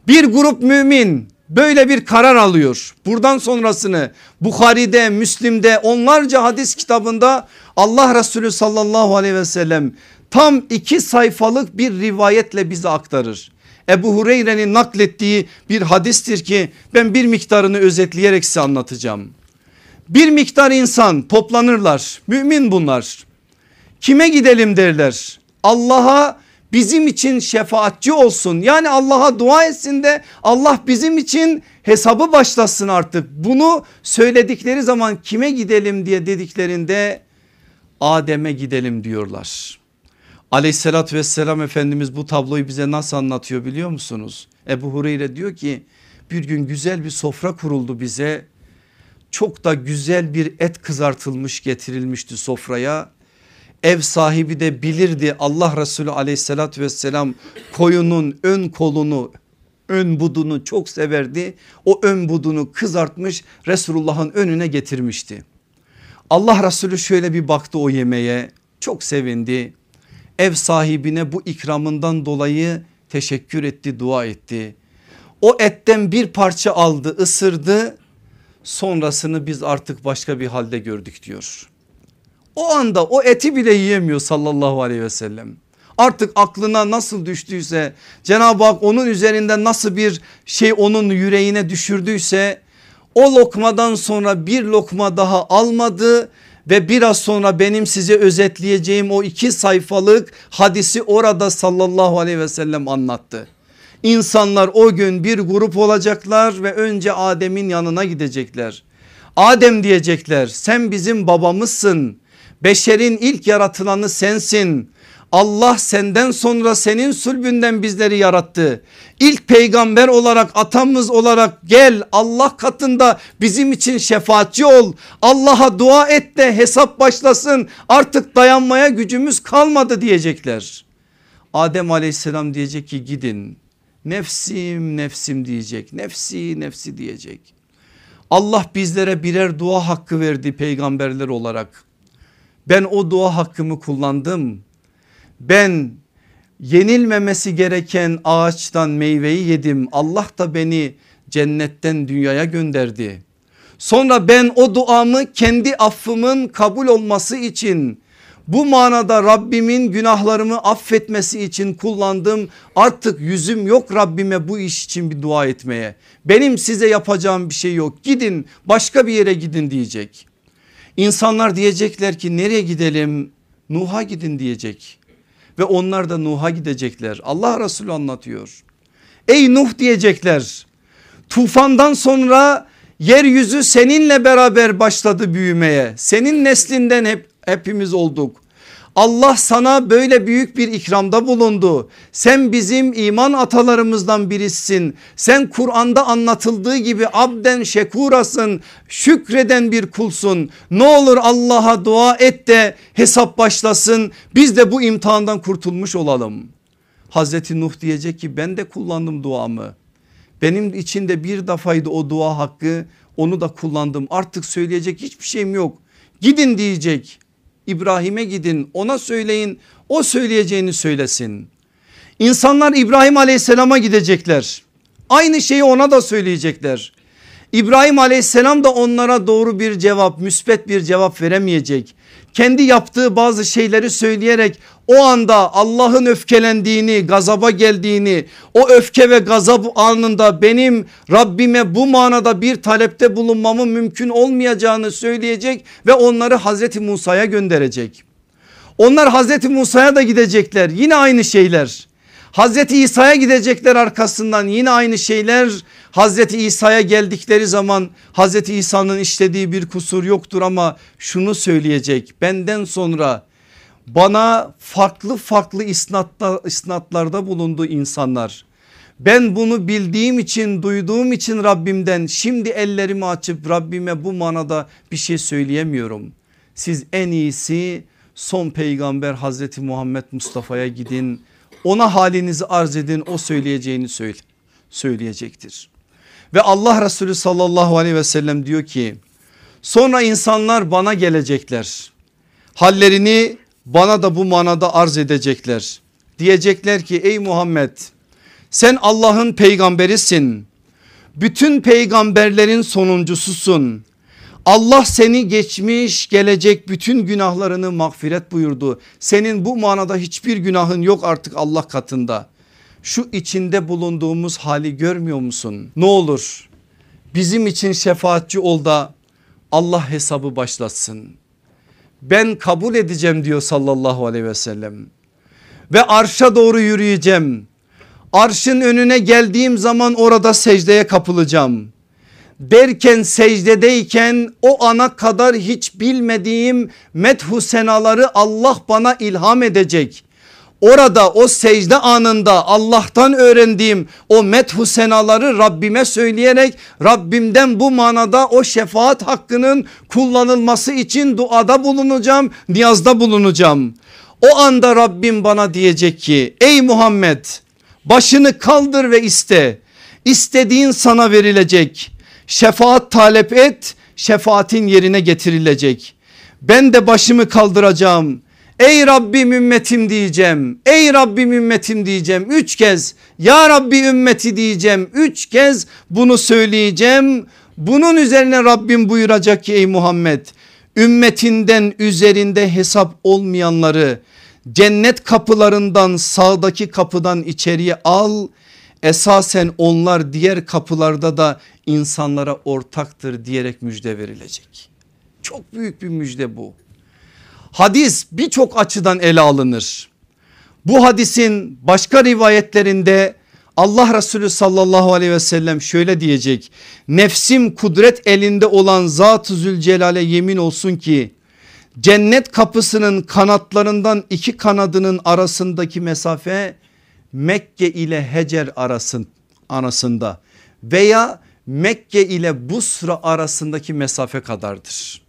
Bir grup mümin böyle bir karar alıyor. Buradan sonrasını Bukhari'de, Müslim'de onlarca hadis kitabında Allah Resulü sallallahu aleyhi ve sellem tam iki sayfalık bir rivayetle bize aktarır. Ebu Hureyre'nin naklettiği bir hadistir ki ben bir miktarını özetleyerek size anlatacağım. Bir miktar insan toplanırlar mümin bunlar. Kime gidelim derler Allah'a bizim için şefaatçi olsun. Yani Allah'a dua etsin de Allah bizim için hesabı başlasın artık. Bunu söyledikleri zaman kime gidelim diye dediklerinde Adem'e gidelim diyorlar. Aleyhissalatü vesselam Efendimiz bu tabloyu bize nasıl anlatıyor biliyor musunuz? Ebu Hureyre diyor ki bir gün güzel bir sofra kuruldu bize. Çok da güzel bir et kızartılmış getirilmişti sofraya. Ev sahibi de bilirdi Allah Resulü aleyhissalatü vesselam koyunun ön kolunu ön budunu çok severdi. O ön budunu kızartmış Resulullah'ın önüne getirmişti. Allah Resulü şöyle bir baktı o yemeğe çok sevindi. Ev sahibine bu ikramından dolayı teşekkür etti dua etti. O etten bir parça aldı ısırdı sonrasını biz artık başka bir halde gördük diyor. O anda o eti bile yiyemiyor sallallahu aleyhi ve sellem. Artık aklına nasıl düştüyse Cenab-ı Hak onun üzerinden nasıl bir şey onun yüreğine düşürdüyse o lokmadan sonra bir lokma daha almadı ve biraz sonra benim size özetleyeceğim o iki sayfalık hadisi orada sallallahu aleyhi ve sellem anlattı. İnsanlar o gün bir grup olacaklar ve önce Adem'in yanına gidecekler. Adem diyecekler sen bizim babamızsın. Beşerin ilk yaratılanı sensin. Allah senden sonra senin sülbünden bizleri yarattı. İlk peygamber olarak atamız olarak gel Allah katında bizim için şefaatçi ol. Allah'a dua et de hesap başlasın artık dayanmaya gücümüz kalmadı diyecekler. Adem aleyhisselam diyecek ki gidin nefsim nefsim diyecek nefsi nefsi diyecek. Allah bizlere birer dua hakkı verdi peygamberler olarak. Ben o dua hakkımı kullandım ben yenilmemesi gereken ağaçtan meyveyi yedim. Allah da beni cennetten dünyaya gönderdi. Sonra ben o duamı kendi affımın kabul olması için bu manada Rabbimin günahlarımı affetmesi için kullandım. Artık yüzüm yok Rabbime bu iş için bir dua etmeye. Benim size yapacağım bir şey yok. Gidin başka bir yere gidin diyecek. İnsanlar diyecekler ki nereye gidelim? Nuh'a gidin diyecek ve onlar da Nuh'a gidecekler. Allah Resulü anlatıyor. Ey Nuh diyecekler tufandan sonra yeryüzü seninle beraber başladı büyümeye. Senin neslinden hep hepimiz olduk. Allah sana böyle büyük bir ikramda bulundu. Sen bizim iman atalarımızdan birisin. Sen Kur'an'da anlatıldığı gibi abden şekurasın. Şükreden bir kulsun. Ne olur Allah'a dua et de hesap başlasın. Biz de bu imtihandan kurtulmuş olalım. Hazreti Nuh diyecek ki ben de kullandım duamı. Benim içinde bir defaydı o dua hakkı onu da kullandım artık söyleyecek hiçbir şeyim yok. Gidin diyecek İbrahim'e gidin ona söyleyin o söyleyeceğini söylesin. İnsanlar İbrahim aleyhisselama gidecekler. Aynı şeyi ona da söyleyecekler. İbrahim aleyhisselam da onlara doğru bir cevap müspet bir cevap veremeyecek. Kendi yaptığı bazı şeyleri söyleyerek o anda Allah'ın öfkelendiğini gazaba geldiğini o öfke ve gazap anında benim Rabbime bu manada bir talepte bulunmamın mümkün olmayacağını söyleyecek ve onları Hazreti Musa'ya gönderecek. Onlar Hazreti Musa'ya da gidecekler yine aynı şeyler. Hazreti İsa'ya gidecekler arkasından yine aynı şeyler Hazreti İsa'ya geldikleri zaman Hazreti İsa'nın işlediği bir kusur yoktur ama şunu söyleyecek benden sonra bana farklı farklı isnatlar, isnatlarda bulundu insanlar. Ben bunu bildiğim için duyduğum için Rabbimden şimdi ellerimi açıp Rabbime bu manada bir şey söyleyemiyorum. Siz en iyisi son peygamber Hazreti Muhammed Mustafa'ya gidin ona halinizi arz edin o söyleyeceğini söyle, söyleyecektir. Ve Allah Resulü sallallahu aleyhi ve sellem diyor ki sonra insanlar bana gelecekler. Hallerini bana da bu manada arz edecekler. Diyecekler ki ey Muhammed sen Allah'ın peygamberisin. Bütün peygamberlerin sonuncususun. Allah seni geçmiş gelecek bütün günahlarını mağfiret buyurdu. Senin bu manada hiçbir günahın yok artık Allah katında. Şu içinde bulunduğumuz hali görmüyor musun? Ne olur bizim için şefaatçi ol da Allah hesabı başlatsın. Ben kabul edeceğim diyor sallallahu aleyhi ve sellem. ve arşa doğru yürüyeceğim. Arşın önüne geldiğim zaman orada secdeye kapılacağım. Derken secdedeyken o ana kadar hiç bilmediğim methu senaları Allah bana ilham edecek. Orada o secde anında Allah'tan öğrendiğim o methu senaları Rabbime söyleyerek Rabbimden bu manada o şefaat hakkının kullanılması için duada bulunacağım, niyazda bulunacağım. O anda Rabbim bana diyecek ki ey Muhammed başını kaldır ve iste. İstediğin sana verilecek. Şefaat talep et şefaatin yerine getirilecek. Ben de başımı kaldıracağım. Ey Rabbim ümmetim diyeceğim. Ey Rabbim ümmetim diyeceğim. Üç kez ya Rabbi ümmeti diyeceğim. Üç kez bunu söyleyeceğim. Bunun üzerine Rabbim buyuracak ki ey Muhammed ümmetinden üzerinde hesap olmayanları cennet kapılarından sağdaki kapıdan içeriye al. Esasen onlar diğer kapılarda da insanlara ortaktır diyerek müjde verilecek. Çok büyük bir müjde bu. Hadis birçok açıdan ele alınır. Bu hadisin başka rivayetlerinde Allah Resulü sallallahu aleyhi ve sellem şöyle diyecek. Nefsim kudret elinde olan Zat-ı Zülcelal'e yemin olsun ki cennet kapısının kanatlarından iki kanadının arasındaki mesafe Mekke ile Hecer arasın, arasında veya Mekke ile Busra arasındaki mesafe kadardır.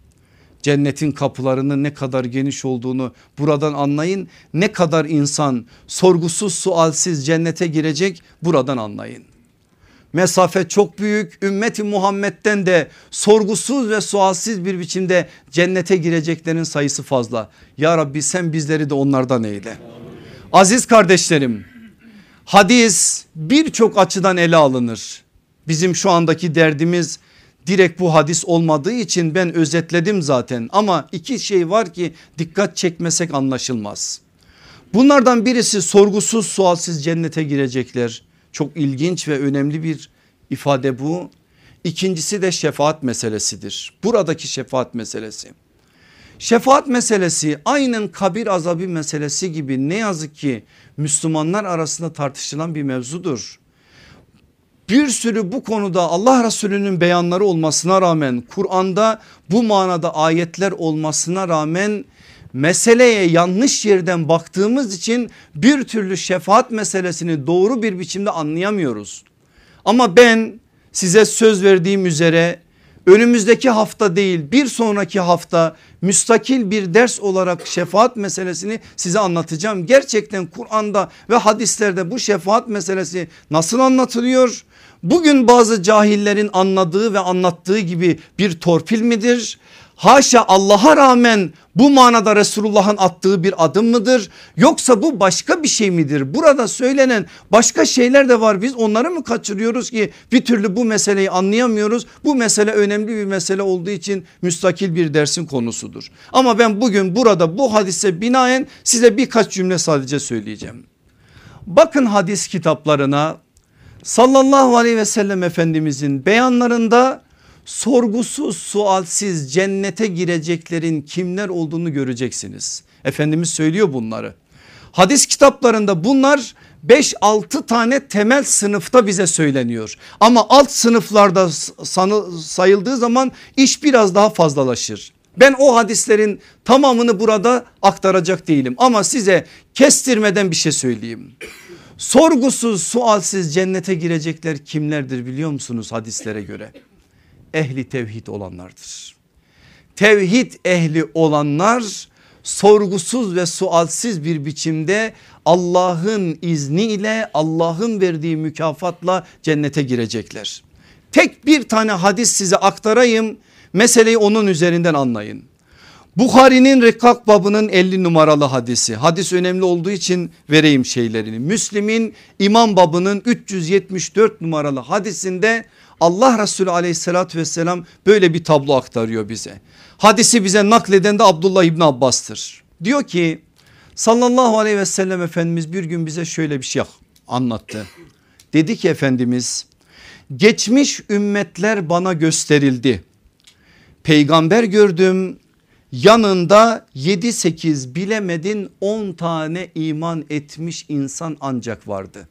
Cennetin kapılarının ne kadar geniş olduğunu buradan anlayın. Ne kadar insan sorgusuz sualsiz cennete girecek buradan anlayın. Mesafe çok büyük ümmeti Muhammed'den de sorgusuz ve sualsiz bir biçimde cennete gireceklerin sayısı fazla. Ya Rabbi sen bizleri de onlardan eyle. Aziz kardeşlerim hadis birçok açıdan ele alınır. Bizim şu andaki derdimiz direkt bu hadis olmadığı için ben özetledim zaten ama iki şey var ki dikkat çekmesek anlaşılmaz. Bunlardan birisi sorgusuz sualsiz cennete girecekler. Çok ilginç ve önemli bir ifade bu. İkincisi de şefaat meselesidir. Buradaki şefaat meselesi. Şefaat meselesi aynen kabir azabı meselesi gibi ne yazık ki Müslümanlar arasında tartışılan bir mevzudur. Bir sürü bu konuda Allah Resulü'nün beyanları olmasına rağmen Kur'an'da bu manada ayetler olmasına rağmen meseleye yanlış yerden baktığımız için bir türlü şefaat meselesini doğru bir biçimde anlayamıyoruz. Ama ben size söz verdiğim üzere önümüzdeki hafta değil bir sonraki hafta müstakil bir ders olarak şefaat meselesini size anlatacağım. Gerçekten Kur'an'da ve hadislerde bu şefaat meselesi nasıl anlatılıyor? Bugün bazı cahillerin anladığı ve anlattığı gibi bir torpil midir? Haşa Allah'a rağmen bu manada Resulullah'ın attığı bir adım mıdır? Yoksa bu başka bir şey midir? Burada söylenen başka şeyler de var. Biz onları mı kaçırıyoruz ki bir türlü bu meseleyi anlayamıyoruz? Bu mesele önemli bir mesele olduğu için müstakil bir dersin konusudur. Ama ben bugün burada bu hadise binaen size birkaç cümle sadece söyleyeceğim. Bakın hadis kitaplarına sallallahu aleyhi ve sellem efendimizin beyanlarında sorgusuz sualsiz cennete gireceklerin kimler olduğunu göreceksiniz. Efendimiz söylüyor bunları. Hadis kitaplarında bunlar 5-6 tane temel sınıfta bize söyleniyor. Ama alt sınıflarda sayıldığı zaman iş biraz daha fazlalaşır. Ben o hadislerin tamamını burada aktaracak değilim ama size kestirmeden bir şey söyleyeyim. Sorgusuz sualsiz cennete girecekler kimlerdir biliyor musunuz hadislere göre? Ehli tevhid olanlardır. Tevhid ehli olanlar sorgusuz ve sualsiz bir biçimde Allah'ın izniyle Allah'ın verdiği mükafatla cennete girecekler. Tek bir tane hadis size aktarayım meseleyi onun üzerinden anlayın. Bukhari'nin rekak babının 50 numaralı hadisi. Hadis önemli olduğu için vereyim şeylerini. Müslim'in imam babının 374 numaralı hadisinde Allah Resulü aleyhissalatü vesselam böyle bir tablo aktarıyor bize. Hadisi bize nakleden de Abdullah İbni Abbas'tır. Diyor ki sallallahu aleyhi ve sellem Efendimiz bir gün bize şöyle bir şey anlattı. Dedi ki Efendimiz geçmiş ümmetler bana gösterildi. Peygamber gördüm, yanında 7-8 bilemedin 10 tane iman etmiş insan ancak vardı.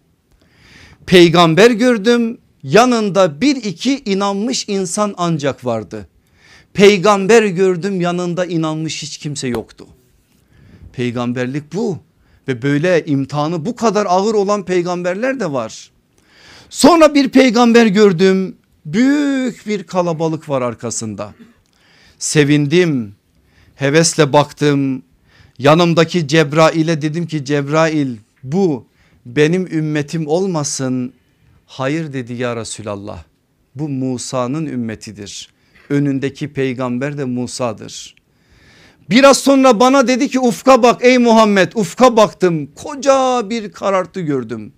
Peygamber gördüm yanında bir iki inanmış insan ancak vardı. Peygamber gördüm yanında inanmış hiç kimse yoktu. Peygamberlik bu ve böyle imtihanı bu kadar ağır olan peygamberler de var. Sonra bir peygamber gördüm büyük bir kalabalık var arkasında. Sevindim hevesle baktım yanımdaki Cebrail'e dedim ki Cebrail bu benim ümmetim olmasın. Hayır dedi ya Resulallah bu Musa'nın ümmetidir. Önündeki peygamber de Musa'dır. Biraz sonra bana dedi ki ufka bak ey Muhammed ufka baktım koca bir karartı gördüm.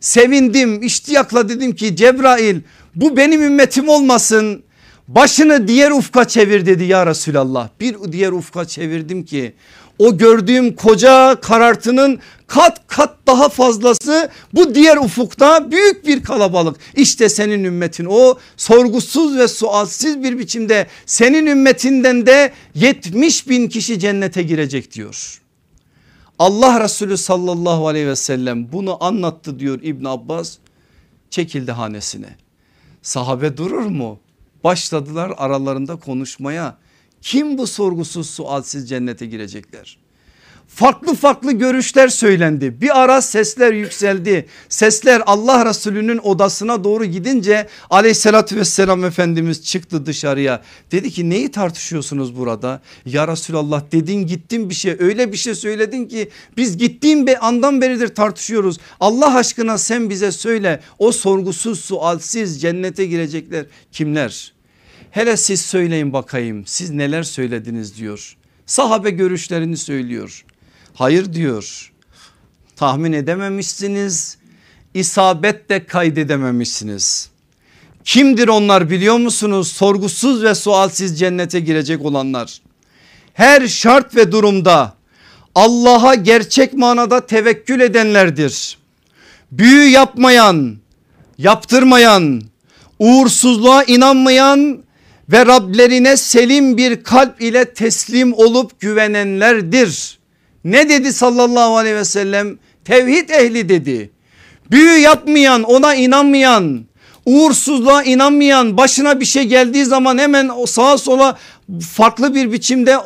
Sevindim iştiyakla dedim ki Cebrail bu benim ümmetim olmasın. Başını diğer ufka çevir dedi ya Resulallah. Bir diğer ufka çevirdim ki o gördüğüm koca karartının kat kat daha fazlası bu diğer ufukta büyük bir kalabalık. İşte senin ümmetin o sorgusuz ve sualsiz bir biçimde senin ümmetinden de 70 bin kişi cennete girecek diyor. Allah Resulü sallallahu aleyhi ve sellem bunu anlattı diyor İbn Abbas çekildi hanesine. Sahabe durur mu? Başladılar aralarında konuşmaya. Kim bu sorgusuz sualsiz cennete girecekler? farklı farklı görüşler söylendi. Bir ara sesler yükseldi. Sesler Allah Resulü'nün odasına doğru gidince aleyhissalatü vesselam Efendimiz çıktı dışarıya. Dedi ki neyi tartışıyorsunuz burada? Ya Resulallah dedin gittin bir şey öyle bir şey söyledin ki biz gittiğim bir andan beridir tartışıyoruz. Allah aşkına sen bize söyle o sorgusuz sualsiz cennete girecekler kimler? Hele siz söyleyin bakayım siz neler söylediniz diyor. Sahabe görüşlerini söylüyor. Hayır diyor. Tahmin edememişsiniz. İsabet de kaydedememişsiniz. Kimdir onlar biliyor musunuz? Sorgusuz ve sualsiz cennete girecek olanlar. Her şart ve durumda Allah'a gerçek manada tevekkül edenlerdir. Büyü yapmayan, yaptırmayan, uğursuzluğa inanmayan ve Rablerine selim bir kalp ile teslim olup güvenenlerdir. Ne dedi sallallahu aleyhi ve sellem? Tevhid ehli dedi. Büyü yapmayan ona inanmayan uğursuzluğa inanmayan başına bir şey geldiği zaman hemen sağa sola farklı bir biçimde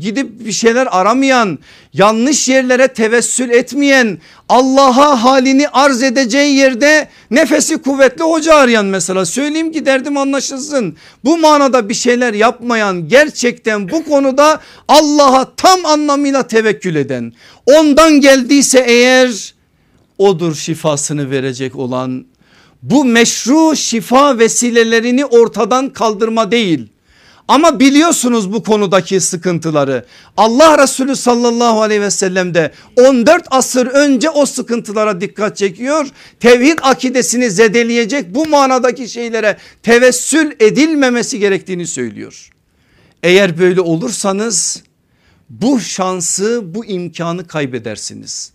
gidip bir şeyler aramayan yanlış yerlere tevessül etmeyen Allah'a halini arz edeceği yerde nefesi kuvvetli hoca arayan mesela söyleyeyim ki derdim anlaşılsın. Bu manada bir şeyler yapmayan gerçekten bu konuda Allah'a tam anlamıyla tevekkül eden ondan geldiyse eğer odur şifasını verecek olan bu meşru şifa vesilelerini ortadan kaldırma değil. Ama biliyorsunuz bu konudaki sıkıntıları. Allah Resulü sallallahu aleyhi ve sellem de 14 asır önce o sıkıntılara dikkat çekiyor. Tevhid akidesini zedeleyecek bu manadaki şeylere tevessül edilmemesi gerektiğini söylüyor. Eğer böyle olursanız bu şansı bu imkanı kaybedersiniz.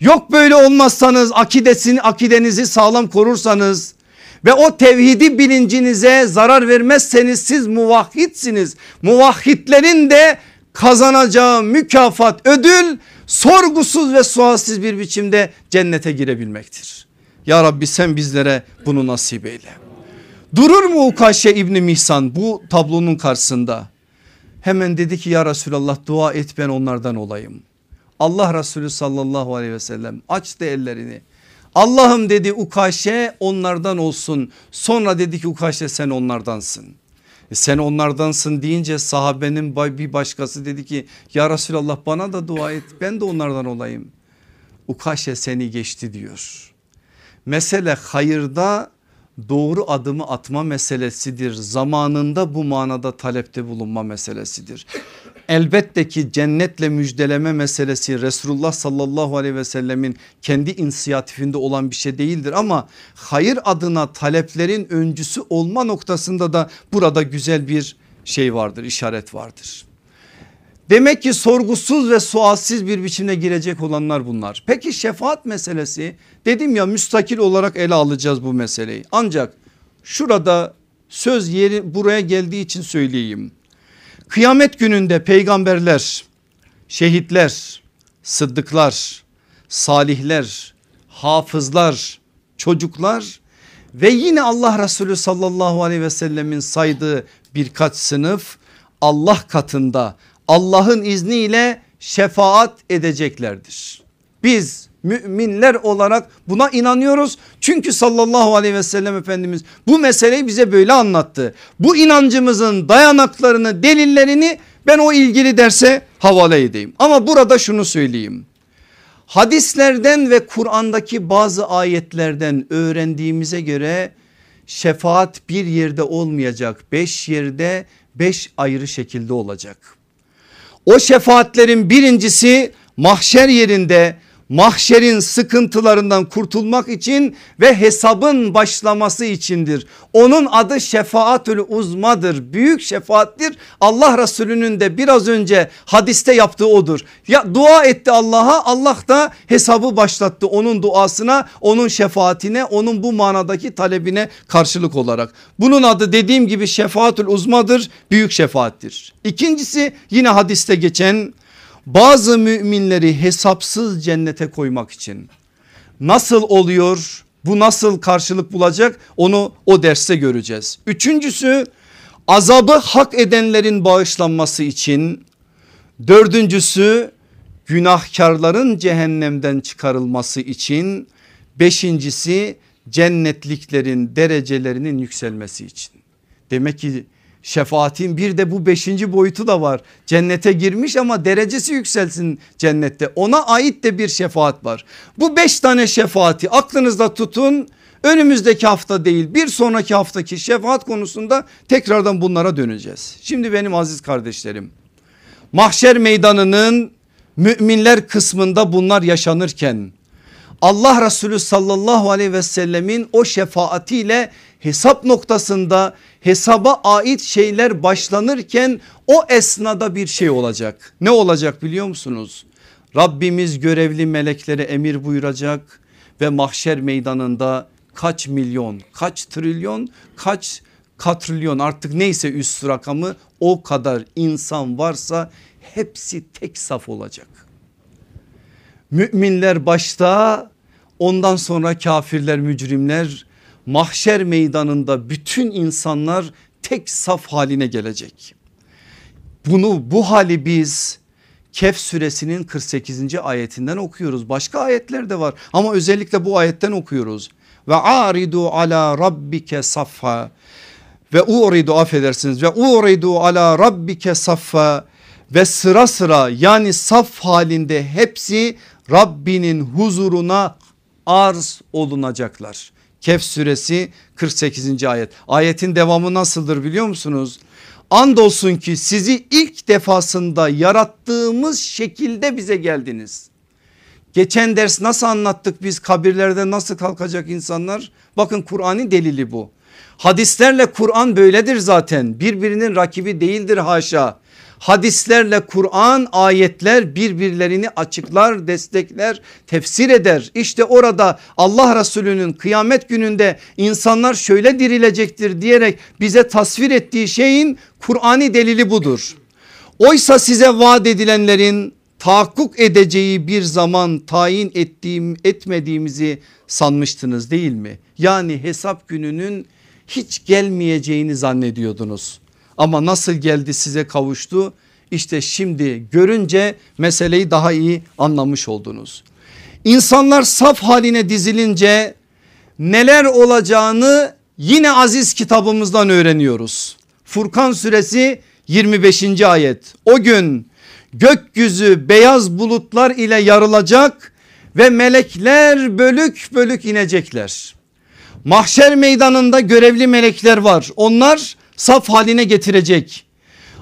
Yok böyle olmazsanız akidesini akidenizi sağlam korursanız ve o tevhidi bilincinize zarar vermezseniz siz muvahhitsiniz. Muvahhidlerin de kazanacağı mükafat ödül sorgusuz ve sualsiz bir biçimde cennete girebilmektir. Ya Rabbi sen bizlere bunu nasip eyle. Durur mu Ukaşe İbni Mihsan bu tablonun karşısında? Hemen dedi ki ya Resulallah dua et ben onlardan olayım. Allah Resulü sallallahu aleyhi ve sellem açtı ellerini. Allah'ım dedi Ukaşe onlardan olsun. Sonra dedi ki Ukaşe sen onlardansın. E sen onlardansın deyince sahabenin bir başkası dedi ki ya Resulallah bana da dua et ben de onlardan olayım. Ukaşe seni geçti diyor. Mesele hayırda doğru adımı atma meselesidir. Zamanında bu manada talepte bulunma meselesidir. Elbette ki cennetle müjdeleme meselesi Resulullah sallallahu aleyhi ve sellemin kendi inisiyatifinde olan bir şey değildir ama hayır adına taleplerin öncüsü olma noktasında da burada güzel bir şey vardır işaret vardır. Demek ki sorgusuz ve sualsiz bir biçimde girecek olanlar bunlar. Peki şefaat meselesi dedim ya müstakil olarak ele alacağız bu meseleyi. Ancak şurada söz yeri buraya geldiği için söyleyeyim. Kıyamet gününde peygamberler, şehitler, sıddıklar, salihler, hafızlar, çocuklar ve yine Allah Resulü sallallahu aleyhi ve sellemin saydığı birkaç sınıf Allah katında Allah'ın izniyle şefaat edeceklerdir. Biz müminler olarak buna inanıyoruz. Çünkü sallallahu aleyhi ve sellem Efendimiz bu meseleyi bize böyle anlattı. Bu inancımızın dayanaklarını delillerini ben o ilgili derse havale edeyim. Ama burada şunu söyleyeyim. Hadislerden ve Kur'an'daki bazı ayetlerden öğrendiğimize göre şefaat bir yerde olmayacak. Beş yerde beş ayrı şekilde olacak. O şefaatlerin birincisi mahşer yerinde mahşerin sıkıntılarından kurtulmak için ve hesabın başlaması içindir. Onun adı şefaatül uzmadır. Büyük şefaattir. Allah Resulü'nün de biraz önce hadiste yaptığı odur. Ya dua etti Allah'a Allah da hesabı başlattı onun duasına, onun şefaatine, onun bu manadaki talebine karşılık olarak. Bunun adı dediğim gibi şefaatül uzmadır, büyük şefaattir. İkincisi yine hadiste geçen bazı müminleri hesapsız cennete koymak için. Nasıl oluyor? Bu nasıl karşılık bulacak? Onu o derste göreceğiz. Üçüncüsü azabı hak edenlerin bağışlanması için. Dördüncüsü günahkarların cehennemden çıkarılması için. Beşincisi cennetliklerin derecelerinin yükselmesi için. Demek ki Şefaatin bir de bu beşinci boyutu da var. Cennete girmiş ama derecesi yükselsin cennette. Ona ait de bir şefaat var. Bu beş tane şefaati aklınızda tutun. Önümüzdeki hafta değil bir sonraki haftaki şefaat konusunda tekrardan bunlara döneceğiz. Şimdi benim aziz kardeşlerim mahşer meydanının müminler kısmında bunlar yaşanırken Allah Resulü sallallahu aleyhi ve sellemin o şefaatiyle hesap noktasında hesaba ait şeyler başlanırken o esnada bir şey olacak. Ne olacak biliyor musunuz? Rabbimiz görevli meleklere emir buyuracak ve mahşer meydanında kaç milyon, kaç trilyon, kaç katrilyon artık neyse üst rakamı o kadar insan varsa hepsi tek saf olacak. Müminler başta ondan sonra kafirler mücrimler mahşer meydanında bütün insanlar tek saf haline gelecek. Bunu bu hali biz Kehf suresinin 48. ayetinden okuyoruz. Başka ayetler de var ama özellikle bu ayetten okuyoruz. Ve aridu ala rabbike saffa ve uridu affedersiniz ve uridu ala rabbike saffa ve sıra sıra yani saf halinde hepsi Rabbinin huzuruna arz olunacaklar. Kehf suresi 48. ayet. Ayetin devamı nasıldır biliyor musunuz? Andolsun ki sizi ilk defasında yarattığımız şekilde bize geldiniz. Geçen ders nasıl anlattık biz kabirlerde nasıl kalkacak insanlar? Bakın Kur'an'ın delili bu. Hadislerle Kur'an böyledir zaten birbirinin rakibi değildir haşa hadislerle Kur'an ayetler birbirlerini açıklar destekler tefsir eder. İşte orada Allah Resulü'nün kıyamet gününde insanlar şöyle dirilecektir diyerek bize tasvir ettiği şeyin Kur'an'i delili budur. Oysa size vaat edilenlerin tahakkuk edeceği bir zaman tayin ettiğim etmediğimizi sanmıştınız değil mi? Yani hesap gününün hiç gelmeyeceğini zannediyordunuz. Ama nasıl geldi size kavuştu? İşte şimdi görünce meseleyi daha iyi anlamış oldunuz. İnsanlar saf haline dizilince neler olacağını yine aziz kitabımızdan öğreniyoruz. Furkan suresi 25. ayet. O gün gökyüzü beyaz bulutlar ile yarılacak ve melekler bölük bölük inecekler. Mahşer meydanında görevli melekler var. Onlar saf haline getirecek.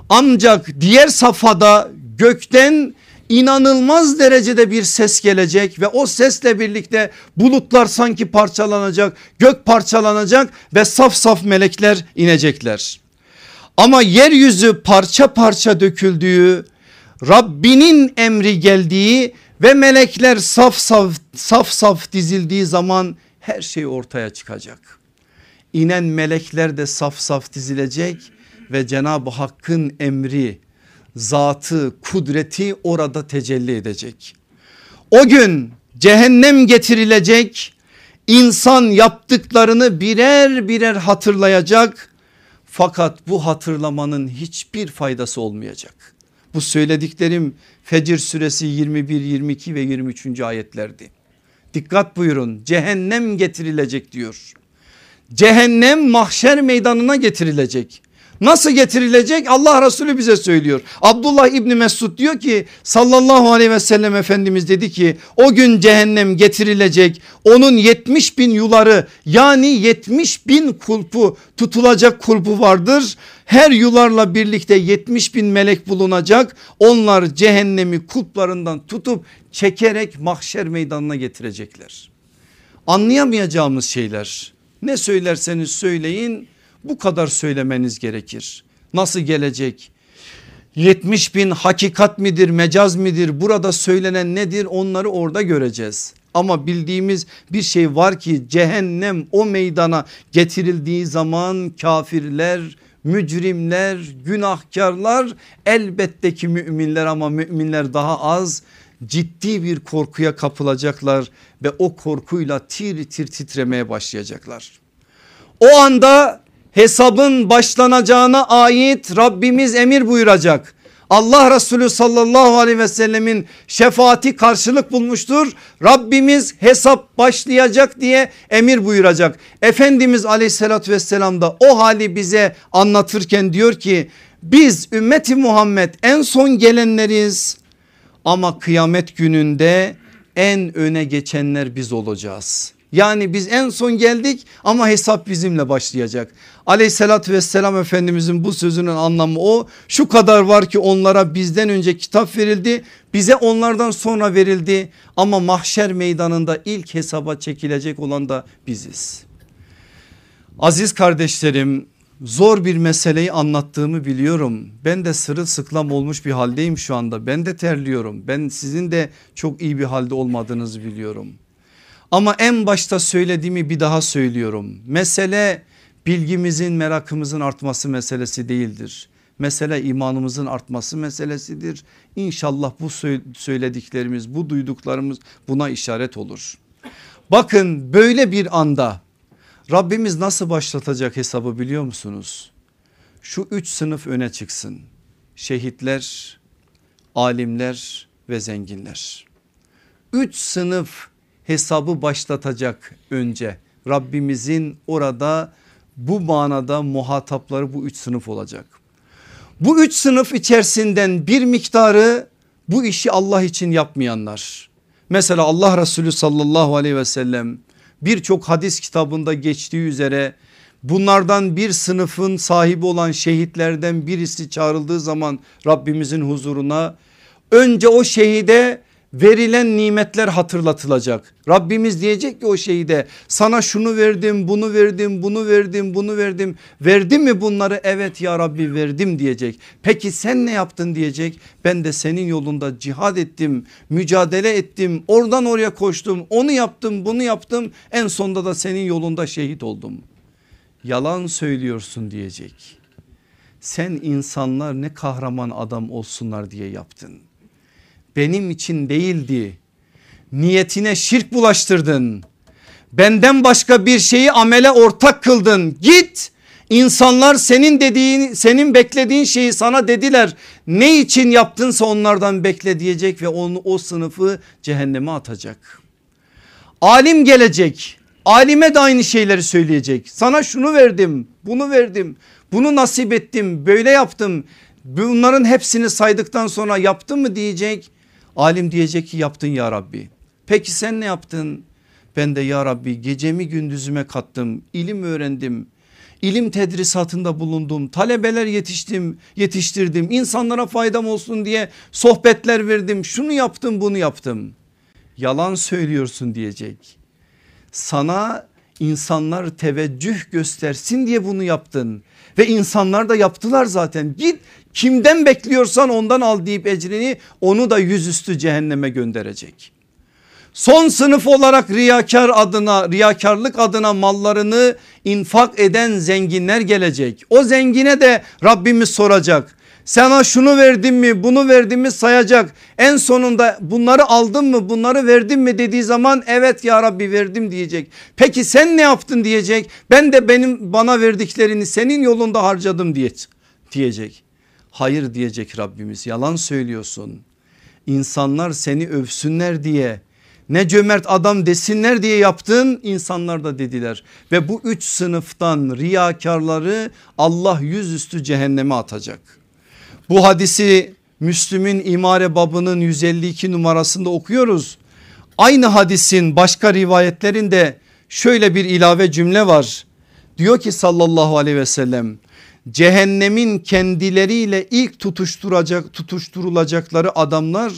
Ancak diğer safhada gökten inanılmaz derecede bir ses gelecek ve o sesle birlikte bulutlar sanki parçalanacak, gök parçalanacak ve saf saf melekler inecekler. Ama yeryüzü parça parça döküldüğü, Rabbinin emri geldiği ve melekler saf saf saf saf dizildiği zaman her şey ortaya çıkacak inen melekler de saf saf dizilecek ve Cenab-ı Hakk'ın emri, zatı, kudreti orada tecelli edecek. O gün cehennem getirilecek. İnsan yaptıklarını birer birer hatırlayacak. Fakat bu hatırlamanın hiçbir faydası olmayacak. Bu söylediklerim Fecir suresi 21, 22 ve 23. ayetlerdi. Dikkat buyurun cehennem getirilecek diyor. Cehennem mahşer meydanına getirilecek. Nasıl getirilecek Allah Resulü bize söylüyor. Abdullah İbni Mesud diyor ki sallallahu aleyhi ve sellem Efendimiz dedi ki o gün cehennem getirilecek onun 70 bin yuları yani 70 bin kulpu tutulacak kulpu vardır. Her yularla birlikte 70 bin melek bulunacak onlar cehennemi kulplarından tutup çekerek mahşer meydanına getirecekler. Anlayamayacağımız şeyler ne söylerseniz söyleyin bu kadar söylemeniz gerekir. Nasıl gelecek? 70 bin hakikat midir mecaz midir burada söylenen nedir onları orada göreceğiz. Ama bildiğimiz bir şey var ki cehennem o meydana getirildiği zaman kafirler, mücrimler, günahkarlar elbette ki müminler ama müminler daha az ciddi bir korkuya kapılacaklar ve o korkuyla tir tir titremeye başlayacaklar. O anda hesabın başlanacağına ait Rabbimiz emir buyuracak. Allah Resulü sallallahu aleyhi ve sellemin şefaati karşılık bulmuştur. Rabbimiz hesap başlayacak diye emir buyuracak. Efendimiz aleyhissalatü vesselam da o hali bize anlatırken diyor ki biz ümmeti Muhammed en son gelenleriz ama kıyamet gününde en öne geçenler biz olacağız. Yani biz en son geldik ama hesap bizimle başlayacak. Aleyhissalatü vesselam Efendimizin bu sözünün anlamı o. Şu kadar var ki onlara bizden önce kitap verildi. Bize onlardan sonra verildi. Ama mahşer meydanında ilk hesaba çekilecek olan da biziz. Aziz kardeşlerim zor bir meseleyi anlattığımı biliyorum. Ben de sırılsıklam olmuş bir haldeyim şu anda. Ben de terliyorum. Ben sizin de çok iyi bir halde olmadığınızı biliyorum. Ama en başta söylediğimi bir daha söylüyorum. Mesele bilgimizin merakımızın artması meselesi değildir. Mesele imanımızın artması meselesidir. İnşallah bu söylediklerimiz bu duyduklarımız buna işaret olur. Bakın böyle bir anda Rabbimiz nasıl başlatacak hesabı biliyor musunuz? Şu üç sınıf öne çıksın. Şehitler, alimler ve zenginler. Üç sınıf hesabı başlatacak önce. Rabbimizin orada bu manada muhatapları bu üç sınıf olacak. Bu üç sınıf içerisinden bir miktarı bu işi Allah için yapmayanlar. Mesela Allah Resulü sallallahu aleyhi ve sellem birçok hadis kitabında geçtiği üzere bunlardan bir sınıfın sahibi olan şehitlerden birisi çağrıldığı zaman Rabbimizin huzuruna önce o şehide verilen nimetler hatırlatılacak. Rabbimiz diyecek ki o şeyde sana şunu verdim bunu verdim bunu verdim bunu verdim. Verdim mi bunları evet ya Rabbi verdim diyecek. Peki sen ne yaptın diyecek. Ben de senin yolunda cihad ettim mücadele ettim oradan oraya koştum onu yaptım bunu yaptım en sonunda da senin yolunda şehit oldum. Yalan söylüyorsun diyecek. Sen insanlar ne kahraman adam olsunlar diye yaptın benim için değildi. Niyetine şirk bulaştırdın. Benden başka bir şeyi amele ortak kıldın. Git İnsanlar senin dediğin senin beklediğin şeyi sana dediler. Ne için yaptınsa onlardan bekle diyecek ve onu o sınıfı cehenneme atacak. Alim gelecek. Alime de aynı şeyleri söyleyecek. Sana şunu verdim, bunu verdim, bunu nasip ettim, böyle yaptım. Bunların hepsini saydıktan sonra yaptın mı diyecek. Alim diyecek ki yaptın ya Rabbi. Peki sen ne yaptın? Ben de ya Rabbi gecemi gündüzüme kattım, ilim öğrendim. İlim tedrisatında bulundum, talebeler yetiştim, yetiştirdim, insanlara faydam olsun diye sohbetler verdim, şunu yaptım bunu yaptım. Yalan söylüyorsun diyecek. Sana insanlar teveccüh göstersin diye bunu yaptın. Ve insanlar da yaptılar zaten git kimden bekliyorsan ondan al deyip ecrini onu da yüzüstü cehenneme gönderecek. Son sınıf olarak riyakar adına riyakarlık adına mallarını infak eden zenginler gelecek. O zengine de Rabbimiz soracak. Sana şunu verdim mi bunu verdim mi sayacak. En sonunda bunları aldın mı bunları verdin mi dediği zaman evet ya Rabbi verdim diyecek. Peki sen ne yaptın diyecek. Ben de benim bana verdiklerini senin yolunda harcadım diye, diyecek. Hayır diyecek Rabbimiz yalan söylüyorsun. İnsanlar seni övsünler diye ne cömert adam desinler diye yaptın insanlar da dediler. Ve bu üç sınıftan riyakarları Allah yüzüstü cehenneme atacak. Bu hadisi Müslüm'ün imare babının 152 numarasında okuyoruz. Aynı hadisin başka rivayetlerinde şöyle bir ilave cümle var. Diyor ki sallallahu aleyhi ve sellem cehennemin kendileriyle ilk tutuşturacak tutuşturulacakları adamlar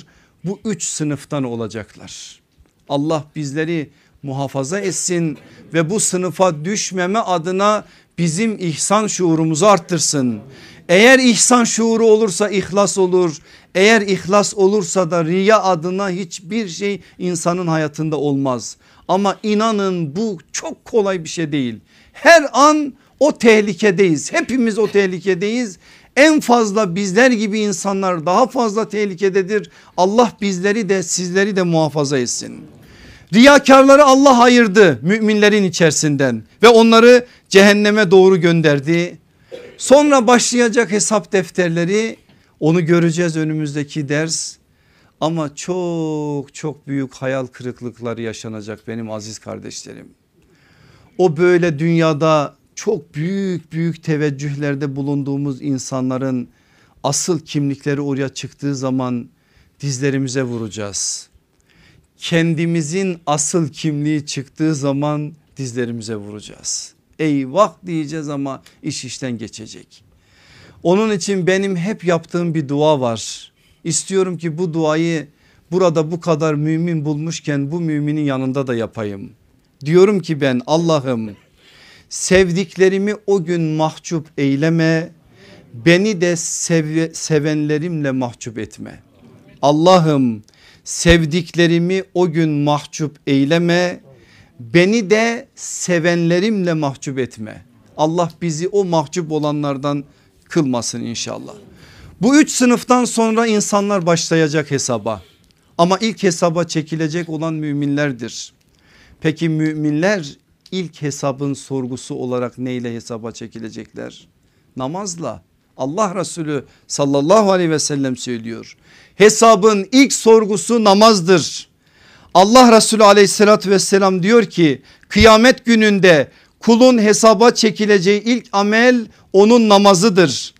bu üç sınıftan olacaklar. Allah bizleri muhafaza etsin ve bu sınıfa düşmeme adına bizim ihsan şuurumuzu arttırsın. Eğer ihsan şuuru olursa ihlas olur. Eğer ihlas olursa da riya adına hiçbir şey insanın hayatında olmaz. Ama inanın bu çok kolay bir şey değil. Her an o tehlikedeyiz. Hepimiz o tehlikedeyiz. En fazla bizler gibi insanlar daha fazla tehlikededir. Allah bizleri de sizleri de muhafaza etsin. Riyakarları Allah ayırdı müminlerin içerisinden ve onları cehenneme doğru gönderdi. Sonra başlayacak hesap defterleri onu göreceğiz önümüzdeki ders. Ama çok çok büyük hayal kırıklıkları yaşanacak benim aziz kardeşlerim. O böyle dünyada çok büyük büyük teveccühlerde bulunduğumuz insanların asıl kimlikleri oraya çıktığı zaman dizlerimize vuracağız. Kendimizin asıl kimliği çıktığı zaman dizlerimize vuracağız. Eyvah diyeceğiz ama iş işten geçecek. Onun için benim hep yaptığım bir dua var. İstiyorum ki bu duayı burada bu kadar mümin bulmuşken bu müminin yanında da yapayım. Diyorum ki ben Allah'ım sevdiklerimi o gün mahcup eyleme beni de sev sevenlerimle mahcup etme. Allah'ım sevdiklerimi o gün mahcup eyleme beni de sevenlerimle mahcup etme. Allah bizi o mahcup olanlardan kılmasın inşallah. Bu üç sınıftan sonra insanlar başlayacak hesaba ama ilk hesaba çekilecek olan müminlerdir. Peki müminler ilk hesabın sorgusu olarak neyle hesaba çekilecekler? Namazla. Allah Resulü sallallahu aleyhi ve sellem söylüyor. Hesabın ilk sorgusu namazdır. Allah Resulü aleyhissalatü vesselam diyor ki kıyamet gününde kulun hesaba çekileceği ilk amel onun namazıdır.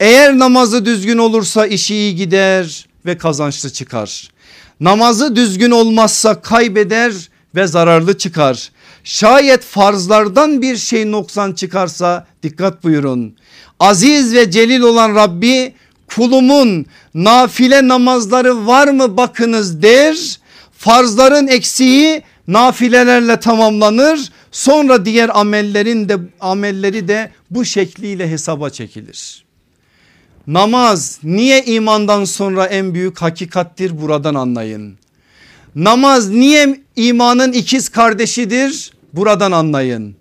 Eğer namazı düzgün olursa işi iyi gider ve kazançlı çıkar. Namazı düzgün olmazsa kaybeder ve zararlı çıkar. Şayet farzlardan bir şey noksan çıkarsa dikkat buyurun. Aziz ve celil olan Rabbi kulumun nafile namazları var mı bakınız der. Farzların eksiği nafilelerle tamamlanır. Sonra diğer amellerin de amelleri de bu şekliyle hesaba çekilir. Namaz niye imandan sonra en büyük hakikattir buradan anlayın. Namaz niye imanın ikiz kardeşidir buradan anlayın.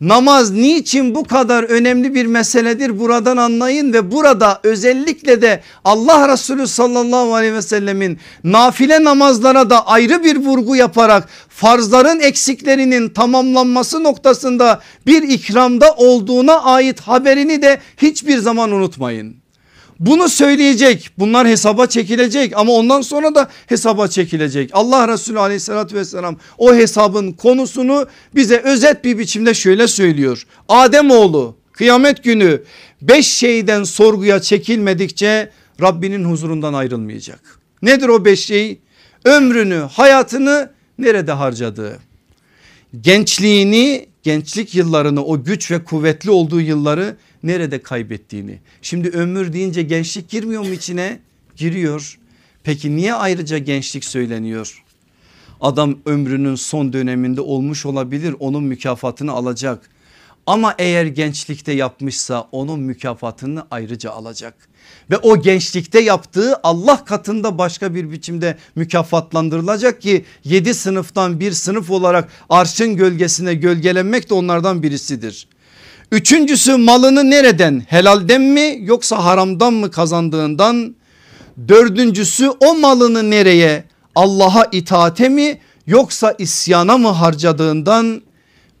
Namaz niçin bu kadar önemli bir meseledir buradan anlayın ve burada özellikle de Allah Resulü sallallahu aleyhi ve sellemin nafile namazlara da ayrı bir vurgu yaparak farzların eksiklerinin tamamlanması noktasında bir ikramda olduğuna ait haberini de hiçbir zaman unutmayın. Bunu söyleyecek bunlar hesaba çekilecek ama ondan sonra da hesaba çekilecek. Allah Resulü aleyhissalatü vesselam o hesabın konusunu bize özet bir biçimde şöyle söylüyor. Adem oğlu kıyamet günü beş şeyden sorguya çekilmedikçe Rabbinin huzurundan ayrılmayacak. Nedir o beş şey? Ömrünü hayatını nerede harcadığı gençliğini gençlik yıllarını o güç ve kuvvetli olduğu yılları nerede kaybettiğini. Şimdi ömür deyince gençlik girmiyor mu içine? Giriyor. Peki niye ayrıca gençlik söyleniyor? Adam ömrünün son döneminde olmuş olabilir onun mükafatını alacak. Ama eğer gençlikte yapmışsa onun mükafatını ayrıca alacak. Ve o gençlikte yaptığı Allah katında başka bir biçimde mükafatlandırılacak ki 7 sınıftan bir sınıf olarak arşın gölgesine gölgelenmek de onlardan birisidir. Üçüncüsü malını nereden helalden mi yoksa haramdan mı kazandığından. Dördüncüsü o malını nereye Allah'a itaate mi yoksa isyana mı harcadığından.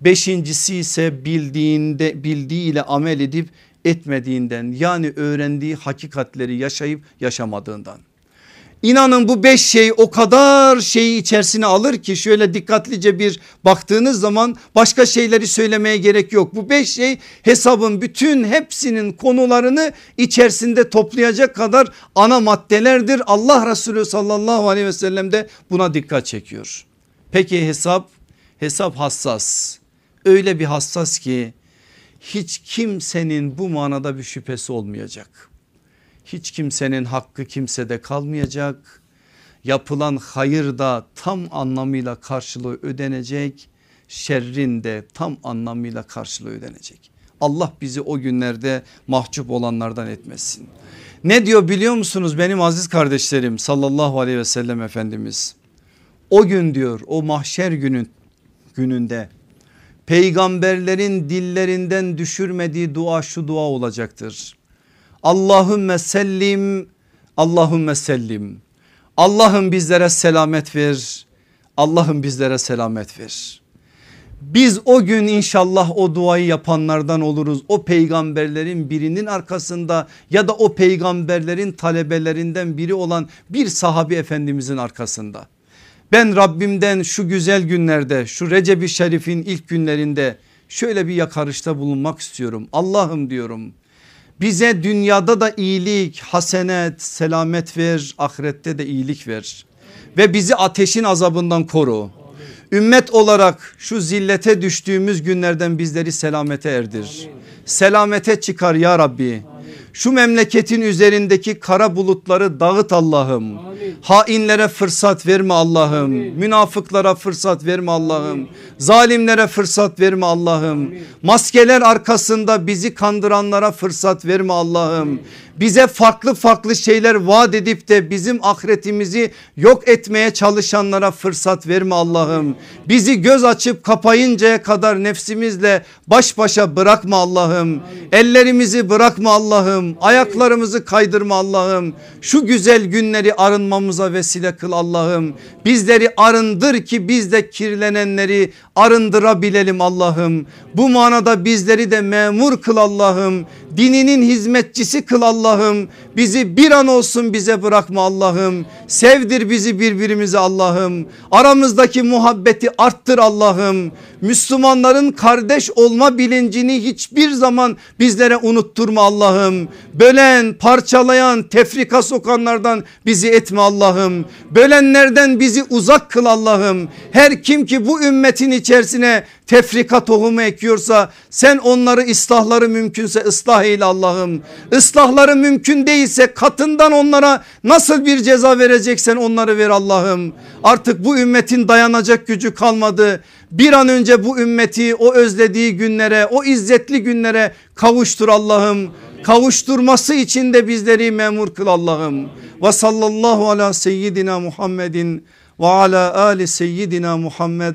Beşincisi ise bildiğinde bildiğiyle amel edip etmediğinden yani öğrendiği hakikatleri yaşayıp yaşamadığından. İnanın bu beş şey o kadar şeyi içerisine alır ki şöyle dikkatlice bir baktığınız zaman başka şeyleri söylemeye gerek yok. Bu beş şey hesabın bütün hepsinin konularını içerisinde toplayacak kadar ana maddelerdir. Allah Resulü sallallahu aleyhi ve sellem de buna dikkat çekiyor. Peki hesap hesap hassas öyle bir hassas ki hiç kimsenin bu manada bir şüphesi olmayacak. Hiç kimsenin hakkı kimsede kalmayacak. Yapılan hayır da tam anlamıyla karşılığı ödenecek. Şerrin de tam anlamıyla karşılığı ödenecek. Allah bizi o günlerde mahcup olanlardan etmesin. Ne diyor biliyor musunuz benim aziz kardeşlerim sallallahu aleyhi ve sellem Efendimiz. O gün diyor o mahşer günün gününde peygamberlerin dillerinden düşürmediği dua şu dua olacaktır. Allahümme sellim Allahümme sellim. Allah'ım bizlere selamet ver. Allah'ım bizlere selamet ver. Biz o gün inşallah o duayı yapanlardan oluruz. O peygamberlerin birinin arkasında ya da o peygamberlerin talebelerinden biri olan bir sahabi efendimizin arkasında. Ben Rabbimden şu güzel günlerde şu Recep-i Şerif'in ilk günlerinde şöyle bir yakarışta bulunmak istiyorum. Allah'ım diyorum bize dünyada da iyilik, hasenet, selamet ver, ahirette de iyilik ver. Ve bizi ateşin azabından koru. Ümmet olarak şu zillete düştüğümüz günlerden bizleri selamete erdir. Selamete çıkar ya Rabbi. Şu memleketin üzerindeki kara bulutları dağıt Allah'ım. Hainlere fırsat verme Allah'ım. Münafıklara fırsat verme Allah'ım. Zalimlere fırsat verme Allah'ım. Maskeler arkasında bizi kandıranlara fırsat verme Allah'ım. Bize farklı farklı şeyler vaat edip de bizim ahiretimizi yok etmeye çalışanlara fırsat verme Allah'ım. Bizi göz açıp kapayıncaya kadar nefsimizle baş başa bırakma Allah'ım. Ellerimizi bırakma Allah'ım. Ayaklarımızı kaydırma Allah'ım. Şu güzel günleri arınmamıza vesile kıl Allah'ım. Bizleri arındır ki biz de kirlenenleri arındırabilelim Allah'ım. Bu manada bizleri de memur kıl Allah'ım. Dininin hizmetçisi kıl Allah'ım. Bizi bir an olsun bize bırakma Allah'ım. Sevdir bizi birbirimize Allah'ım. Aramızdaki muhabbeti arttır Allah'ım. Müslümanların kardeş olma bilincini hiçbir zaman bizlere unutturma Allah'ım. Bölen, parçalayan, tefrika sokanlardan bizi etme Allah'ım. Bölenlerden bizi uzak kıl Allah'ım. Her kim ki bu ümmetin içerisine tefrika tohumu ekiyorsa sen onları ıslahları mümkünse ıslah eyle Allah'ım. Islahları mümkün değilse katından onlara nasıl bir ceza vereceksen onları ver Allah'ım. Artık bu ümmetin dayanacak gücü kalmadı. Bir an önce bu ümmeti o özlediği günlere o izzetli günlere kavuştur Allah'ım. Kavuşturması için de bizleri memur kıl Allah'ım. Ve sallallahu ala seyyidina Muhammedin ve ala ali seyyidina Muhammed